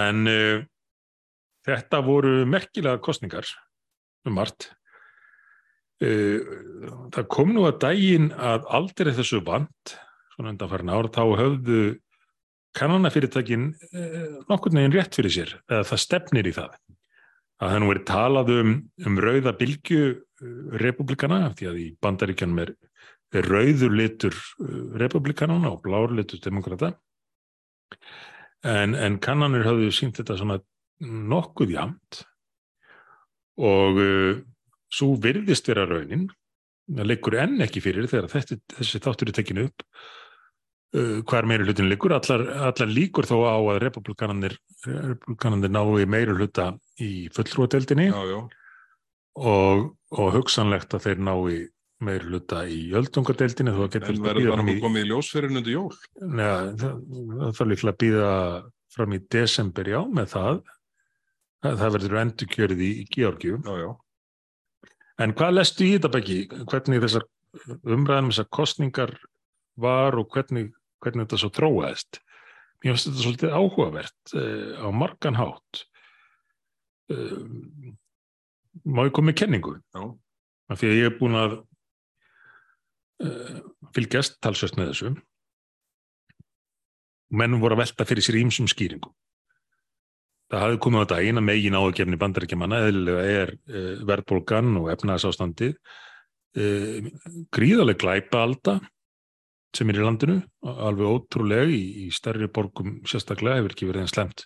En uh, þetta voru merkilega kostningar um margt. Uh, það kom nú að daginn að aldrei þessu vant, svona undanfærin ár, þá höfðu kannanafyrirtækin uh, nokkurn veginn rétt fyrir sér, eða það stefnir í það. Að nú verið talað um, um rauða bylgju uh, republikana, því að í bandaríkjanum er, er rauður litur uh, republikanana og blár litur demokrata. En, en kannanir hafðu sínt þetta svona nokkuð jamt og uh, svo virðist vera raunin, það liggur enn ekki fyrir þegar þetta, þessi þáttur er tekinu upp, uh, hvar meiri hlutin liggur, allar, allar líkur þó á að republikananir, republikananir nái meiri hluta í já, og, og hugsanlegt að þeir nái meiri hluta í öldungadeildinni en verður það nú komið í ljósferðin undir jól? Neða, það, þarf líklega að býða fram í desember, já, með það. Það, það verður endurkjörið í, í. Já, já. En hvað lestu í þetta bæki? Hvernig þessar umræðanum þessar kostningar var og hvernig, hvernig þetta svo þróaðist? Mér finnst þetta svolítið áhugavert uh, á margan hátt. Uh, má ég koma með kenningu? Já. Af því að ég er búin að uh, fylgjast talsvöst með þessu mennum voru að velta fyrir sér ímsum skýringum. Það hafði komið á daginn að megin áðgefni bandarækjamanna eðlilega er verðbólgan og efnagsástandið uh, gríðaleg glæpa alda sem er í landinu, alveg ótrúlega í, í stærri borgum sérstaklega hefur ekki verið einn slemt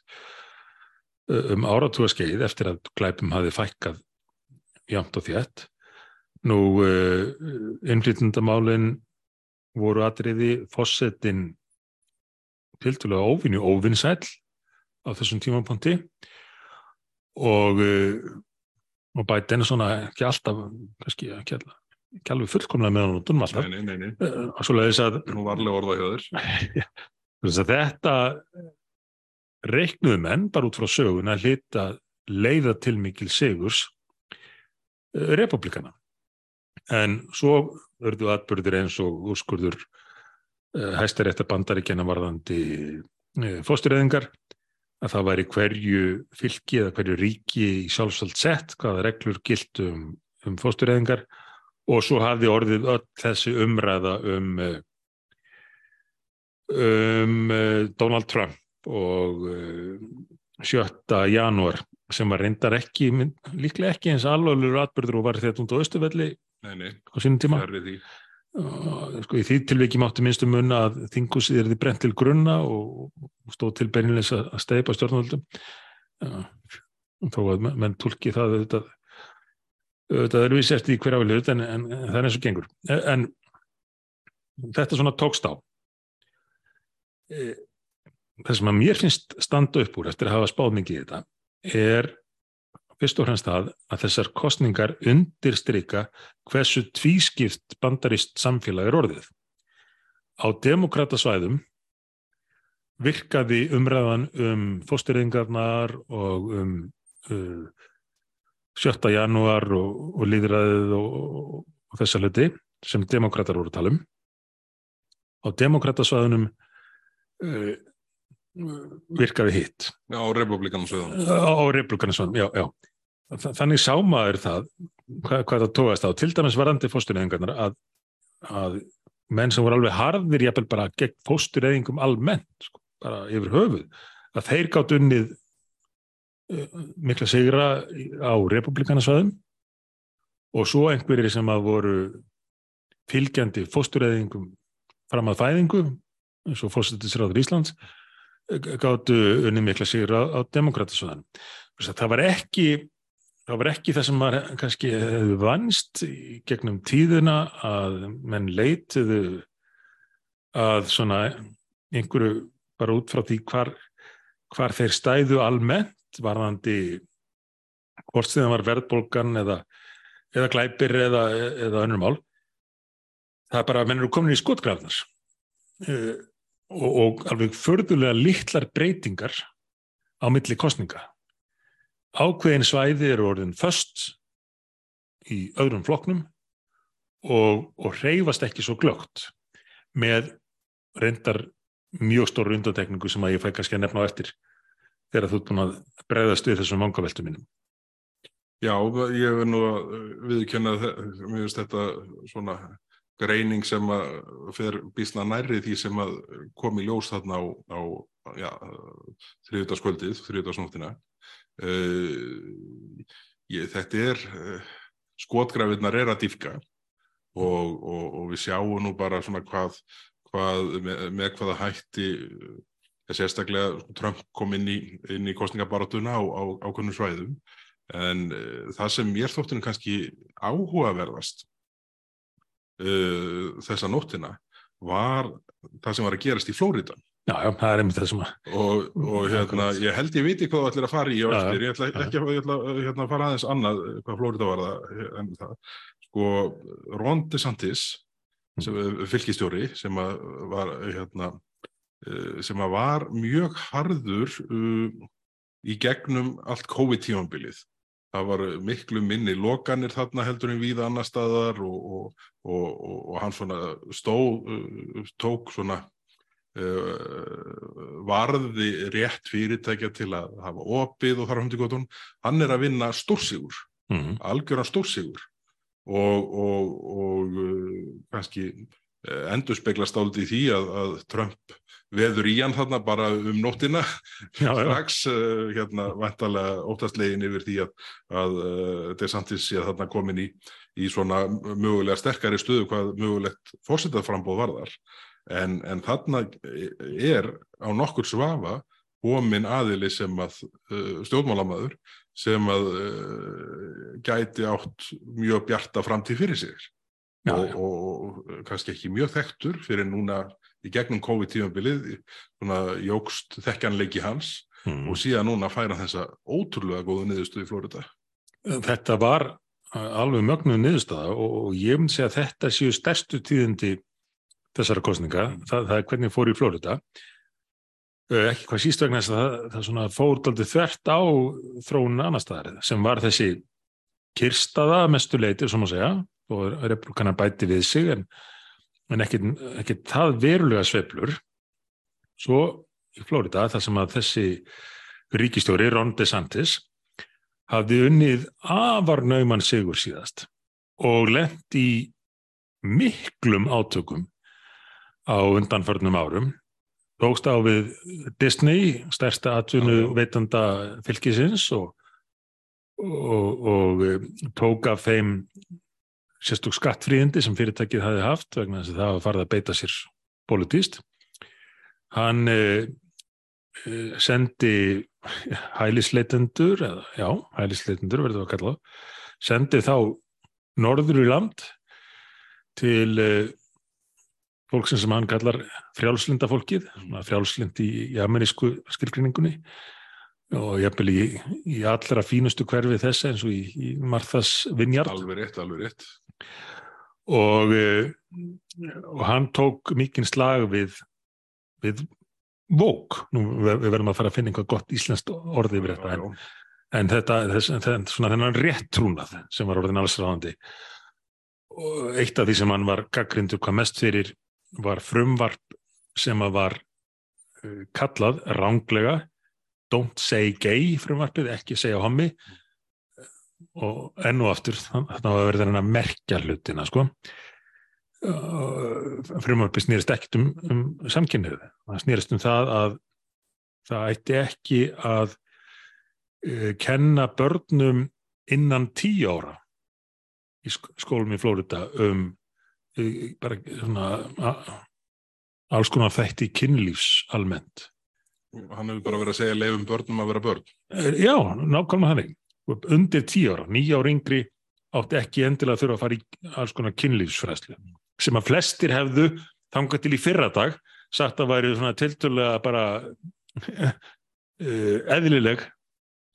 uh, um áratúa skeið eftir að glæpum hafi fækkað jamt og þétt. Nú, uh, innflytundamálin voru atriði fossetin tildulega óvinni óvinnsæl á þessum tímapunkti og, uh, og bæti enn svona ekki alltaf, kannski ekki, all, ekki alveg fullkomlega með hann út um alltaf. Nei, nei, nei, nei. Uh, Svoleiðis að, Nú varlega orða að þetta reiknuðu menn bara út frá sögun að hlita leiða til mikil sigurs uh, republikana. En svo örðu atbyrðir eins og úrskurður uh, hæstarétta bandaríkjana varðandi fóstureyðingar að það væri hverju fylki eða hverju ríki í sjálfsvöld sett hvaða reglur gilt um, um fóstureyðingar og svo hafði orðið öll þessi umræða um uh, um uh, Donald Trump og uh, 7. janúar sem var reyndar ekki, líklega ekki eins alvarlegur atbyrður og var þetta á Östuvelli á sínum tíma. sko, í því tilviki mátti minnstum munna að þingusið er því brent til grunna og stóð til beininleis að steipa stjórnvöldum. Þó að menn tólki það auðvitað, auðvitað er við sért í hver ávileg en, en, en það er eins og gengur. En, þetta svona tókst á. Eh, Það sem að mér finnst standa upp úr eftir að hafa spáð mikið í þetta er fyrst og fremst það að þessar kostningar undirstrika hversu tvískipt bandarist samfélag er orðið. Á demokratasvæðum virkaði umræðan um fóstureyðingarnar og um uh, 7. janúar og, og líðræðið og, og þessa hluti sem demokrater voru að tala um. Á demokratasvæðunum uh, virkaði hitt Já, á republikanum sögðan. á republikanismannum, já, já. Þa- Þannig sá maður það, hvað, hvað það tóðast á, til dæmis varandi fóstureyðingarnar að, að menn sem voru alveg harðir, jafnvel bara gegn fóstureyðingum almennt, sko, bara yfir höfuð, að þeir gátt unnið mikla sigra á republikanasvæðum og svo einhverjir sem að voru fylgjandi fóstureyðingum fram að fæðingu eins og fórsetisráður Íslands gáttu unni mikla sigur á, demokratasvæðan. Það var ekki það var ekki það sem var kannski vannst gegnum tíðina að menn leitiðu að svona einhverju bara út frá því hvar, hvar þeir stæðu almennt varðandi hvort sem það var verðbólgan eða, eða glæpir eða, eða önnur mál. Það er bara að menn eru komin í skotgrafnar uh, og, og alveg förðulega litlar breytingar á milli kostninga ákveðin svæði eru orðin först í öðrum floknum og, og reyfast ekki svo glögt með reyndar mjög stóru undantekningu sem að ég fæ kannski að nefna á eftir þegar þú ert búin að breyðast við þessum vangaveltu mínum. Já, ég vil nú viðkjöna mér finnst þetta svona greining sem að fer bísna nærri því sem að kom í ljós þarna á, á ja, þriðutaskvöldið, þriðutasnóttina. Uh, þetta er, uh, skotgrafinnar er að dýfka og, og, og við sjáum nú bara svona hvað, hvað með, með hvaða hætti uh, sérstaklega Trump kom inn í, inn í kostningabaratuna á, á ákveðnum svæðum en það sem mér þóttinu kannski áhugaverðast uh, þessa nóttina var það sem var að gerast í Flóriðan. Já, já, það er einmitt þessum að... Og, og hérna, ég held ég viti hvað það ætlir að fara í á eftir, ég ætla ekki að, ætla, hérna, að fara aðeins annað hvað Flóriða var það en það. Sko, Ron DeSantis, sem, fylgistjóri, sem að var, hérna, sem að var mjög harður uh, í gegnum allt COVID-tímanbilið það var miklu minni lokanir þarna heldur en við annar staðar og, og, og, og hann svona stó, tók svona uh, varði rétt fyrirtækja til að hafa opið og þar hundi gotun, hann er að vinna stórsigur, mm -hmm. algjöran stórsigur og kannski endur speglast áldi í því að, að Trump veður í hann þarna bara um nóttina. Strax uh, hérna vantalega óttastlegin yfir því að, að uh, DeSantis sé þarna komin í, í svona mögulega sterkari stöðu hvað mögulegt fórsetaframbóð varðar. En, en þarna er á nokkur svafa komin aðili sem að uh, stjórnmálamadur sem að gæti átt mjög bjarta framtíð fyrir sig Já, og, og kannski ekki mjög þekktur fyrir núna í gegnum COVID-tífambilið jógst þekkjanleiki hans mm. og síðan núna færa þessa ótrúlega góðu niðurstöðu í Florida. Þetta var alveg mögnuð niðurstöða og ég myndi segja að þetta séu stærstu tíðindi þessara kostninga, mm. það, það er hvernig fór í Florida ekki hvað síst vegna þess að það, það fór aldrei þvert á þróun annar staðar sem var þessi kirstaða mestuleiti, sem að segja og republikana bæti við sig en en ekki það verulega sveplur svo í Flórida þar sem að þessi ríkistjóri Ron DeSantis hafði unnið afarnauman sigur síðast og lent í miklum átökum á undanförnum árum tókst á við Disney stærsta atvinnu veitanda fylgisins og, og, og tók af þeim sérstök skattfríðindi sem fyrirtækið hafi haft vegna þess að það var farið að beita sér politíst. Hann eh, eh sendi hælisleitendur, eða já, hælisleitendur verður það að kalla, sendi þá norður í land til eh, fólksinn sem hann kallar frjálslinda fólkið, frjálslind í, í amerísku skilgrinningunni og jafnvel í, í allra fínustu hverfi þess eins og í, í Marthas Vinjard. Alveg rétt, alveg rétt. Og, eh, og hann tók mikinn slag við, við vók, nú við verðum að fara að finna einhvað gott íslenskt orði yfir þetta en, en þetta, þess, þetta svona þennan rétt trúnað sem var orðin alls ráðandi og eitt af því sem hann var gaggrindur hvað mest fyrir var frumvarp sem að var uh, kallað ránglega don't say gay frumvarpið, ekki segja hommi og enn og aftur þannig að það verður að merkja hlutina sko. Frumvarpi snýrist ekkit um, um samkynnið, það snýrist um það að það ætti ekki að uh, kenna börnum innan tíu ára í skólum í Flórida um uh, bara svona alls konar þætti kynlífs almennt. Hann hefur bara verið að segja leifum börnum að vera börn. Eh, Já, nákvæmlega þannig. Undir tíu ára, nýja ára yngri átti ekki endilega að þurfa að fara í alls konar kynlífsfræðslu sem að flestir hefðu þangað til í fyrra dag sagt að væri svona tiltölulega bara uh, eðlileg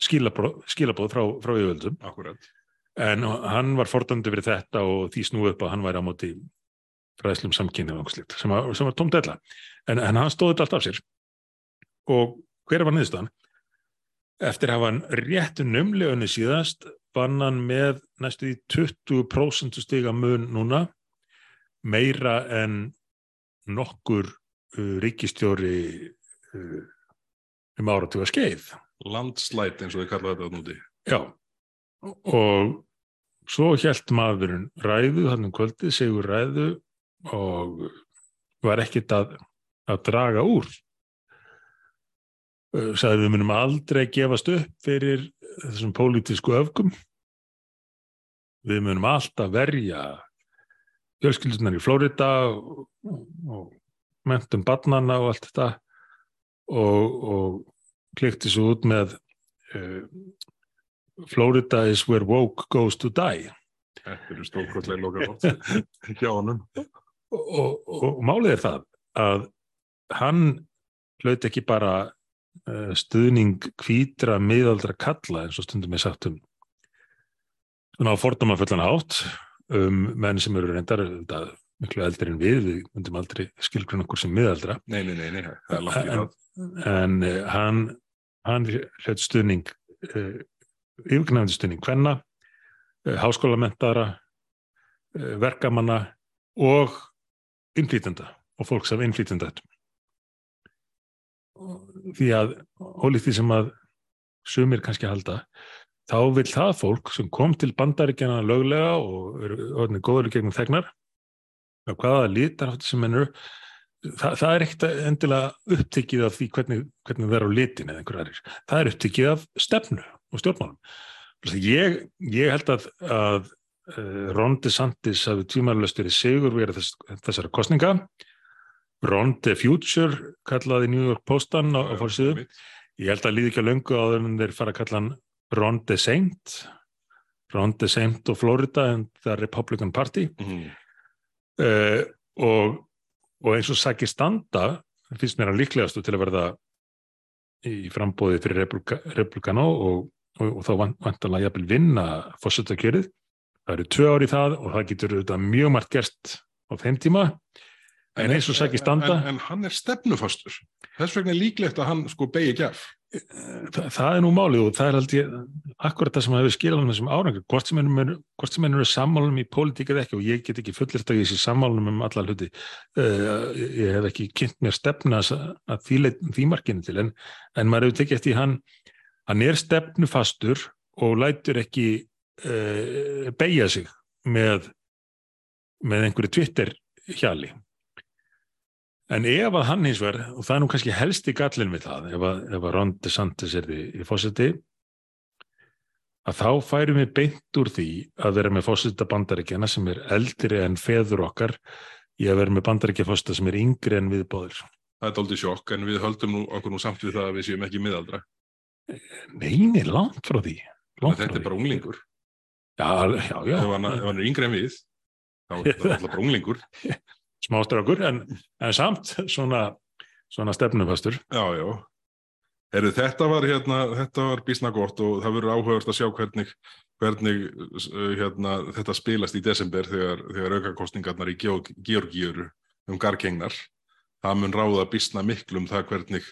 skilabóð frá, frá yfirvöldum Akkurat. En hann var fordandi fyrir þetta og því snúið upp að hann væri á móti fræðslum samkynni og slíkt sem var, sem var tómt ella en, en hann stóði þetta allt af sér og hver var niðurstaðan? Eftir að hafa hann rétt numlegunni síðast vann hann með næstu í 20% stiga mun núna meira en nokkur uh, ríkistjóri uh, um áratuga skeið. Landslæt eins og þið kallaði þetta núti. Já, og svo hjælt maðurinn ræðu, þannig kvöldið, segur ræðu og var ekkit að, að draga úr. Sæði við munum aldrei gefast upp fyrir þessum pólitísku öfgum. Við munum alltaf verja fjölskyldunar í Flórida og, og mentum barnana og allt þetta og, og klikti svo út með uh, Florida is where woke goes to die Þetta eru stórkostlega loka hjá honum. og, og, og málið er það að hann hlaut ekki bara uh, stuðning kvítra miðaldra kalla eins og stundum er sagt um svona á fordómafullan átt um menn sem eru reyndar auðvitað, miklu eldri en við, við myndum aldrei skilgrun okkur sem miðaldra Nei, nei, nei, það en, það. en uh, hann hann hlaut stuðning uh, yfirgnæfandi stuðning hvenna, uh, háskólamentara uh, verkamanna og innflýtenda og fólks af innflýtenda því að ólíkt því sem að sumir kannski halda þá vil það fólk sem kom til bandaríkjana löglega og eru góður gegnum þegnar og hvaða litar sem ennur það, það er ekkert endilega upptekið af því hvernig, hvernig það er á litin eða einhver aðrir. Það er upptekið af stefnu og stjórnmálum. Ég, ég held að, að uh, Ron DeSantis hafi tímarlöst verið sigur verið þess, þessara kostninga. Ron the Future kallaði New York Postan á, á fórsíðu. Ég held að líði ekki að löngu á þeim þeir fara að kalla hann Ron DeSaint. Ron DeSaint og Florida and the Republican Party. Mhm. Uh, og, og eins og sækir standa finnst mér hann líklegastu til að verða í frambóði fyrir Republika, Republikano og, og, og þá van- vantanlega jafnvel vinna fórsetakjörið. Það eru tvö ár í það og það getur auðvitað mjög margt gerst á þeim tíma en eins og sækir standa En, en hann er stefnufastur. Þess vegna er líklegt að hann sko begi gjaf. það, það er nú málið og það er aldrei akkurat það sem hefur skilað um þessum árangur hvort sem ennum ennum er sammálum í pólitík eða ekki og ég get ekki fullirt að ég sé sammálum um alla hluti uh, ég hef ekki kynnt mér stefna að því, því markinu til en, en maður hefur tekið eftir hann hann er stefnufastur og lætur ekki uh, beigja sig með með einhverju Twitter hjali En ef að hann hins vegar, og það er nú kannski helsti gallin við það, ef að, að Ron DeSantis er því í fósiti, að þá færum við beint úr því að vera með fósita bandaríkjana sem er eldri en feður okkar í að vera með bandaríkja fósita sem er yngri en viðbóður. Það er doldið sjokk en við höldum nú, okkur nú samt við það að við séum ekki miðaldra. Neini, langt frá því. Langt frá Þetta er því. bara unglingur. Já, já, já, Ef hann, ef hann er yngri en við, þá er það alltaf bara unglingur. smástrákur, en, en samt svona, svona stefnufastur. Já, já. Heru, þetta var hérna, þetta var bísna gott og það verður áhugavert að sjá hvernig, hvernig uh, hérna, þetta spilast í desember þegar, þegar aukakostningarnar í Georg- Georgíu eru um gargengnar. Það mun ráða bísna miklu um það hvernig,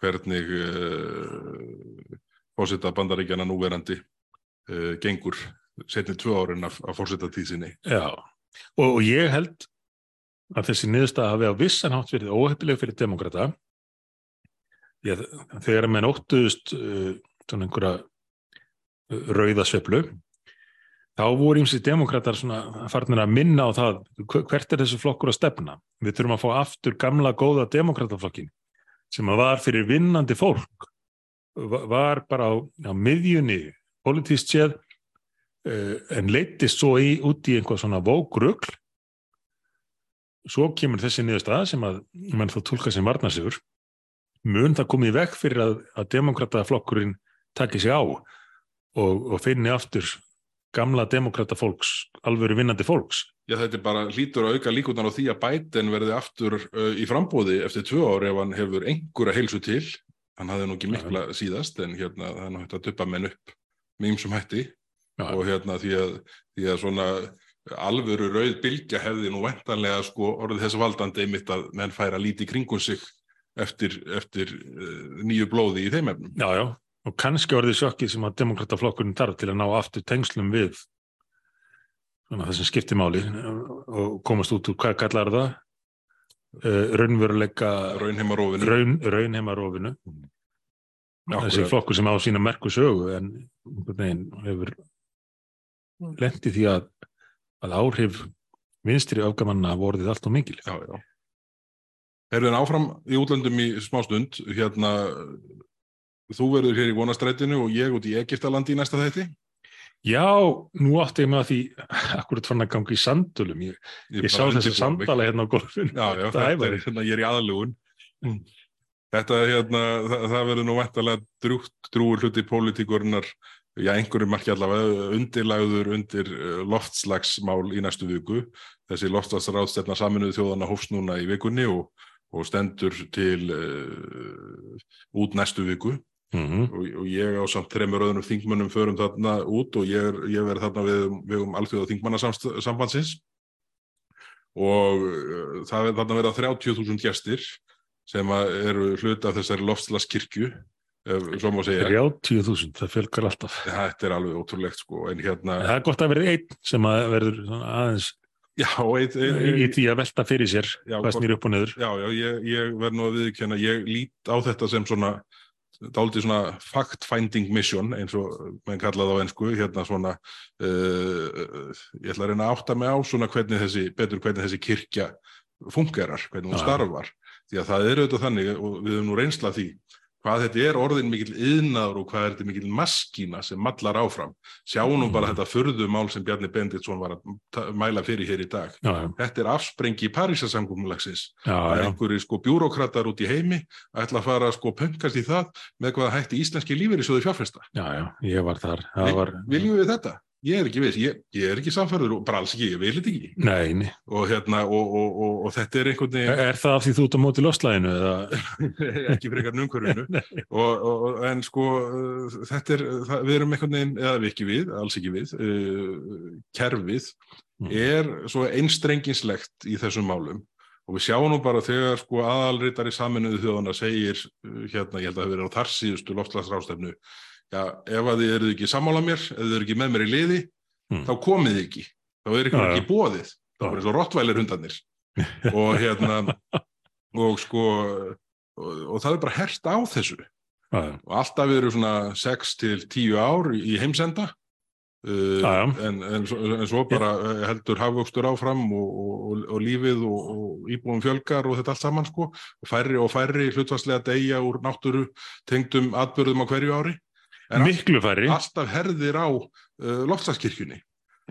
hvernig uh, fósita bandaríkjana núverandi uh, gengur setni tvö árin af, af fósita tíðsinni. Já, og, og ég held að þessi niðurstaða hafi á vissan hátt verið óheppileg fyrir demokrata að þegar menn óttuðust uh, einhverja uh, rauðasveplu þá voru ímsið demokratar svona farnir að minna á það hver- hvert er þessi flokkur að stefna? Við þurfum að fá aftur gamla góða demokrataflokkin sem að var fyrir vinnandi fólk va- var bara á, á miðjunni politíst séð uh, en leittist svo í, út í einhvað svona vógrugl svo kemur þessi niðurstaða sem að mann þá tólka sem varnasigur mun það komið vekk fyrir að, að demokrataflokkurinn taki sig á og, og finni aftur gamla demokrata fólks, alvöru vinnandi fólks. Já, þetta er bara hlítur að auka líkunar á því að Biden verði aftur uh, í frambóði eftir tvö ári ef hann hefur einhverja heilsu til. Hann hafði nú ekki mikla ja. síðast en hérna er náttúrulega að duppa menn upp með ymsum hætti ja. og hérna því að, því að svona alvöru rauð bylgja hefði nú vendanlega sko orðið þess valdandi einmitt að menn færa líti kringum sig eftir, eftir uh, nýju blóði í þeim efnum. Já, já, og kannski orðið sjokkið sem að demokrataflokkurinn þarf til að ná aftur tengslum við svona, það sem skiptir máli og komast út úr hvað kallar það? Uh, raunveruleika raunheimarófinu raun, raunheimarófinu þessi flokkur sem á sína merku sögu en neginn, hefur lendið því að, að áhrif vinstri afgamanna vorðið allt og mikil. Já, já. Herðin áfram í útlöndum í smá stund hérna Þú verður hér í vonastrætinu og ég út í Egiptalandi í næsta þætti? Já, nú átti ég með að því akkurat fann að ganga í sandulum. Ég, ég, ég sá þessi sandala hérna á golfinu. Já, já, þetta er, hérna, ég er í aðlugun. Mm. Þetta, hérna, það, það verður nú vettalega drúgt, drúur hluti pólitíkurinnar, já, einhverju marki allavega, undirlæður undir uh, loftslagsmál í næstu viku. Þessi loftslagsráðstefna saminuðu þjóðana hófs núna í vikunni og, og stendur til uh, út næstu viku. Mm -hmm. og, og ég á samt þreymur öðrum þingmönnum förum þarna út og ég, ég verð þarna við, við um alþjóða þingmannasambandsins. Og uh, það er þarna verið að 30.000 gæstir sem eru hluti af þessari loftslaskirkju svo má segja. 30.000, það fölgar alltaf. Þetta er alveg ótrúlegt sko hérna það er gott að verði einn sem að verður aðeins Já, eit, eit, í því að velta fyrir sér hvað snýr upp og niður. Já, já, ég, ég verð nú að viðkjöna ég lít á þetta sem svona dálítið svona fact-finding mission eins og mann kallaði á ennsku hérna svona uh, ég ætla að reyna að átta mig á svona hvernig þessi, betur hvernig þessi kirkja fungerar, hvernig hún starfar. Því að það er auðvitað þannig og við höfum nú reynsla því hvað þetta er orðin mikil yðnaður og hvað er þetta mikil maskína sem mallar áfram. Sjáum nú bara mm. þetta förðumál sem Bjarni Benditsson var að mæla fyrir hér í dag. Já, já. Þetta er afsprengi í Parísasamgumulagsins. Það er einhverju sko bjúrokratar út í heimi að ætla að fara sko pöngast í það með hvað hætti íslenski lífeyri sjóði fjárfesta. Já, já, ég var þar. Var... Viljum við þetta? Ég er ekki viss, ég, ég er ekki samfærður og bara alls ekki, ég vil þetta ekki. Nei, nei. Og, hérna, og, og, og þetta er einhvern veginn... Er það af því þú ert á móti loslæðinu? ekki frekar numkvörðinu. en sko, þetta er, það, við erum einhvern veginn, eða við ekki við, alls ekki við, uh, kerfið mm. er svo einstrenginslegt í þessum málum. Og við sjáum nú bara þegar sko aðalritari saminuðu þjóðana segir, uh, hérna, ég held að það hefur verið á þar síðustu loftslagsrástefnu, já, ef að þið eruð ekki sammála mér, ef þið eru ekki með mér í liði, mm. þá komið þið ekki, þá er ykkur ekki bóðið, þá er eins og rottvælir hundarnir. Og hérna, og sko, og, og það er bara hert á þessu. Já, já. og alltaf eru svona 6 til 10 ár í heimsenda, uh, en, en, en svo bara uh, heldur hafvöxtur áfram og, og, og lífið og íbúum fjölgar og þetta allt saman sko, og færri og færri hlutvarslega degja úr náttúru tengdum atbyrðum á hverju ári miklu færri. alltaf herðir á uh, loftslagskirkjunni.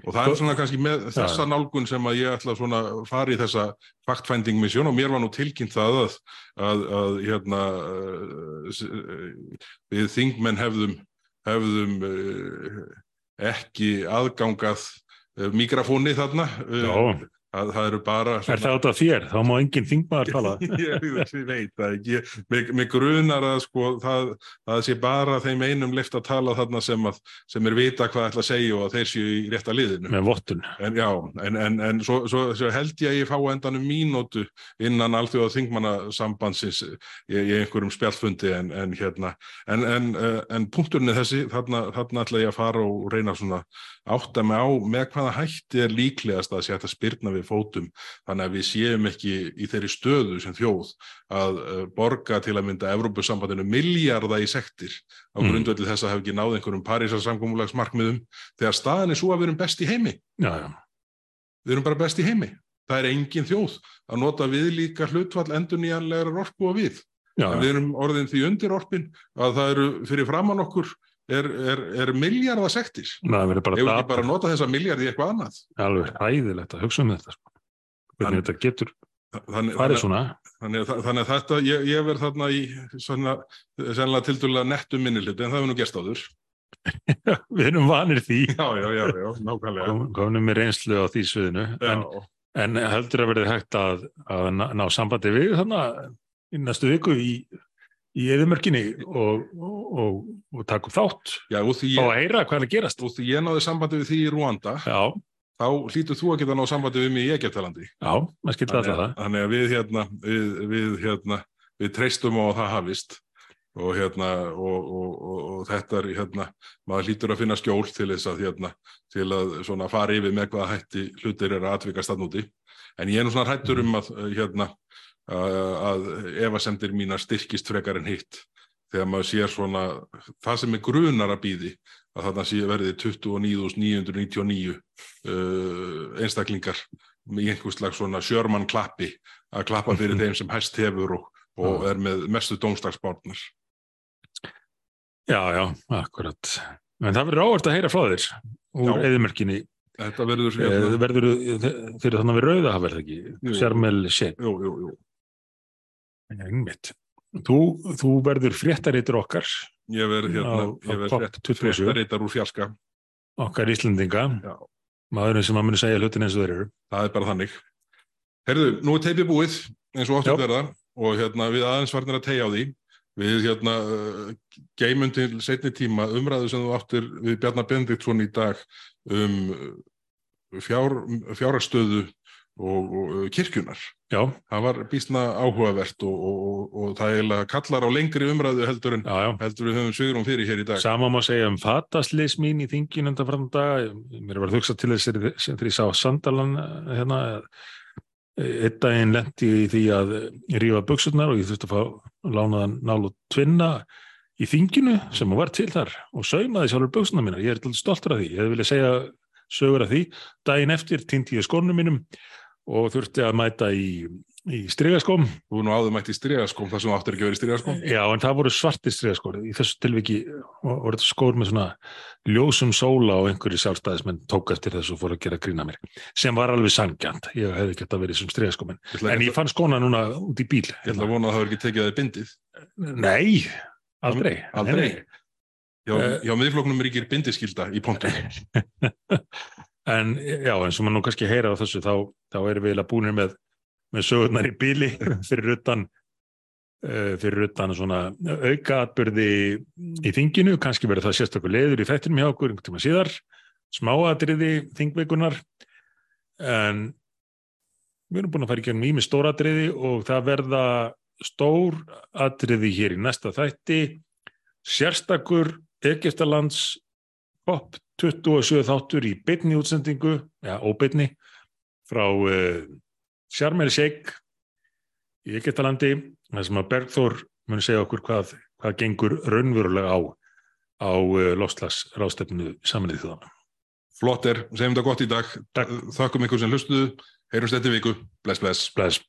Og það er svona kannski með þessa ja. nálgun sem að ég ætla svona að fara í þessa fact-finding mission og mér var nú tilkynnt það að, að, að hérna uh, við þingmenn hefðum hefðum uh, ekki aðgangað uh, mikrofóni þarna uh, Já að það eru bara svona... Er það átt af þér? Þá má enginn þingmaður tala. Ég, ég veit það ekki. Mig, mig grunar að sko það, það sé bara þeim einum lift að tala þarna sem, að, sem er vita hvað ætla að segja og að þeir séu í rétta liðinu. Með vottun. En, já, en, en, en svo, svo, svo held ég að ég fá endanum mínótu innan allþjóða þingmannasambandsins í, í einhverjum spjallfundi en hérna. En uh, punkturinn er þessi. Þarna, þarna ætla ég að fara og reyna svona átta mig á með hvaða hætti er líklegast að sé að spyrna við fótum þannig að við séum ekki í þeirri stöðu sem þjóð að uh, borga til að mynda Evrópussambandinu miljarda í sektir á mm. grundveldi þess að hafa ekki náð einhverjum Parísarsamgómulagsmarkmiðum þegar staðin er svo að við erum best í heimi já, já. við erum bara best í heimi það er engin þjóð að nota við líka hlutfall endur nýjanlegar orku og við já, við erum orðin því undir orpin að það eru fyrir framann okkur er, er, er miljardasektir hefur ekki bara nota þessa miljard í eitthvað annað alveg hæðilegt að hugsa um þetta sko. hvernig þetta getur Þannig, farið þannig, svona. þannig, að- þannig að þetta, ég, ég verð þarna í svona, sennilega tildulega nettum minniliti en það hefur nú gerst áður. Við erum vanir því, Já, já, já, já, nákvæmlega. kom- komum með reynslu á því sviðinu, en, en heldur að verði hægt að, að ná, ná sambandi við þannig í næstu viku í, í eðumörkinni og, og, og, og taka upp þátt já, og ég, að heyra hvað er að gerast. og því ég náði sambandi við því í Rúanda, Já, þá hlýtur þú að geta náð sambandi við mig í Egyptalandi. já, maður skilta alltaf það. Þannig að við hérna, við, við hérna, við treystum á að það hafist og hérna, og, og, og, og þetta er hérna, maður hlýtur að finna skjól til þess að hérna, til að svona fara yfir með hvaða hætti hlutir er að atvikast að núti. En ég er nú svona hrættur um að hérna, að, að efasemdir mínar styrkist frekar en hitt þegar maður sér svona það sem er grunar að býði að þarna sé verði 29.999 uh, einstaklingar í einhvers slags svona sjörmann klappi að klappa fyrir þeim sem hæst hefur og, og er með mestu dómstagsbárnar. Já, já, akkurat. En það verður óvart að heyra frá þér úr Já. eðumörkinni. Þetta verður Eh, hérna, Verður fyrir þannig við rauða hafa það ekki? Sjarmel Sheikh. jú, jú, jú. Einmitt. Þú, þú verður fréttarítur okkar, Ég verð hérna, Á- á ég verð COP frétt- 27. fréttareitar úr fjarska. okkar Íslendinga, Já. maðurinn sem að muni segja hlutin eins og þeir eru. Það er bara þannig. Herðu, nú er teipið búið eins og Já. áttur verða og hérna við aðeins varnir að tegja á því. Við hérna geymum til setni tíma umræðu sem þú áttir við Bjarnar Benediktsson í dag um fjár, fjárastöðu og, og uh, kirkjunar. Já, Það var býstna áhugavert og, og, og, og það eiginlega kallar á lengri umræðu heldur en já, já. heldur við höfum svigurum fyrir hér í dag. Sama má segja um fataslis mín í þingin undan fram dag. Mér var að hugsa til þess þegar ég sá Sandalan eh, hérna. eh, Einn daginn lendi í því að rífa buksurnar og ég þurfti að fá lánaðan nál og tvinna í þinginu sem var til þar og saumaði sjálfur buksurnar mínar. Ég er stoltur af því. Ég viljað segja sögur af því. Daginn eftir týndi ég skónum mínum og þurfti að mæta í, í strigaskóm. Þú nú áður mætt í strigaskóm þar sem þú áttir ekki að vera í strigaskóm. Já, en það voru svartir strigaskór. Í þessu tilviki voru þetta skór með svona ljósum sóla og einhverju sjálfstæðismenn tók eftir þessu og fóru að gera grína mér. Sem var alveg sangjant. Ég hefði gett að vera í þessum strigaskóm. En, Ég fann skóna núna út í bíl. ég ætla að vona að það hefur ekki tekið. Já, já miðfloknum ríkir bindiskylda í pontu. En já, eins og maður nú kannski heyra á þessu, þá, þá erum við eiginlega búinir með, með sögurnar í bíli fyrir utan uh, fyrir utan svona auka atbyrði í þinginu, kannski verður það sérstaklega leður í þættinum hjá okkur einhvern tíma síðar, smáatriði þingveikunar en við erum búin að fara í gegnum ími stóratriði og það verða stór atriði hér í næsta þætti. Sérstakur Egyptalands COP 27 þáttur í beinni útsendingu, ja, óbeinni frá uh, Sjarmel Sheikh í Egyptalandi þar sem að Bergþór mun segja okkur hvað, hvað gengur raunverulega á á uh, lofslagsrástefnu saminnið þjóðana. Flott er, segjum þetta gott í dag. Takk. Þakkum ykkur sem hlustuðu. Heyrumst þetta viku. Bless, bless. Bless.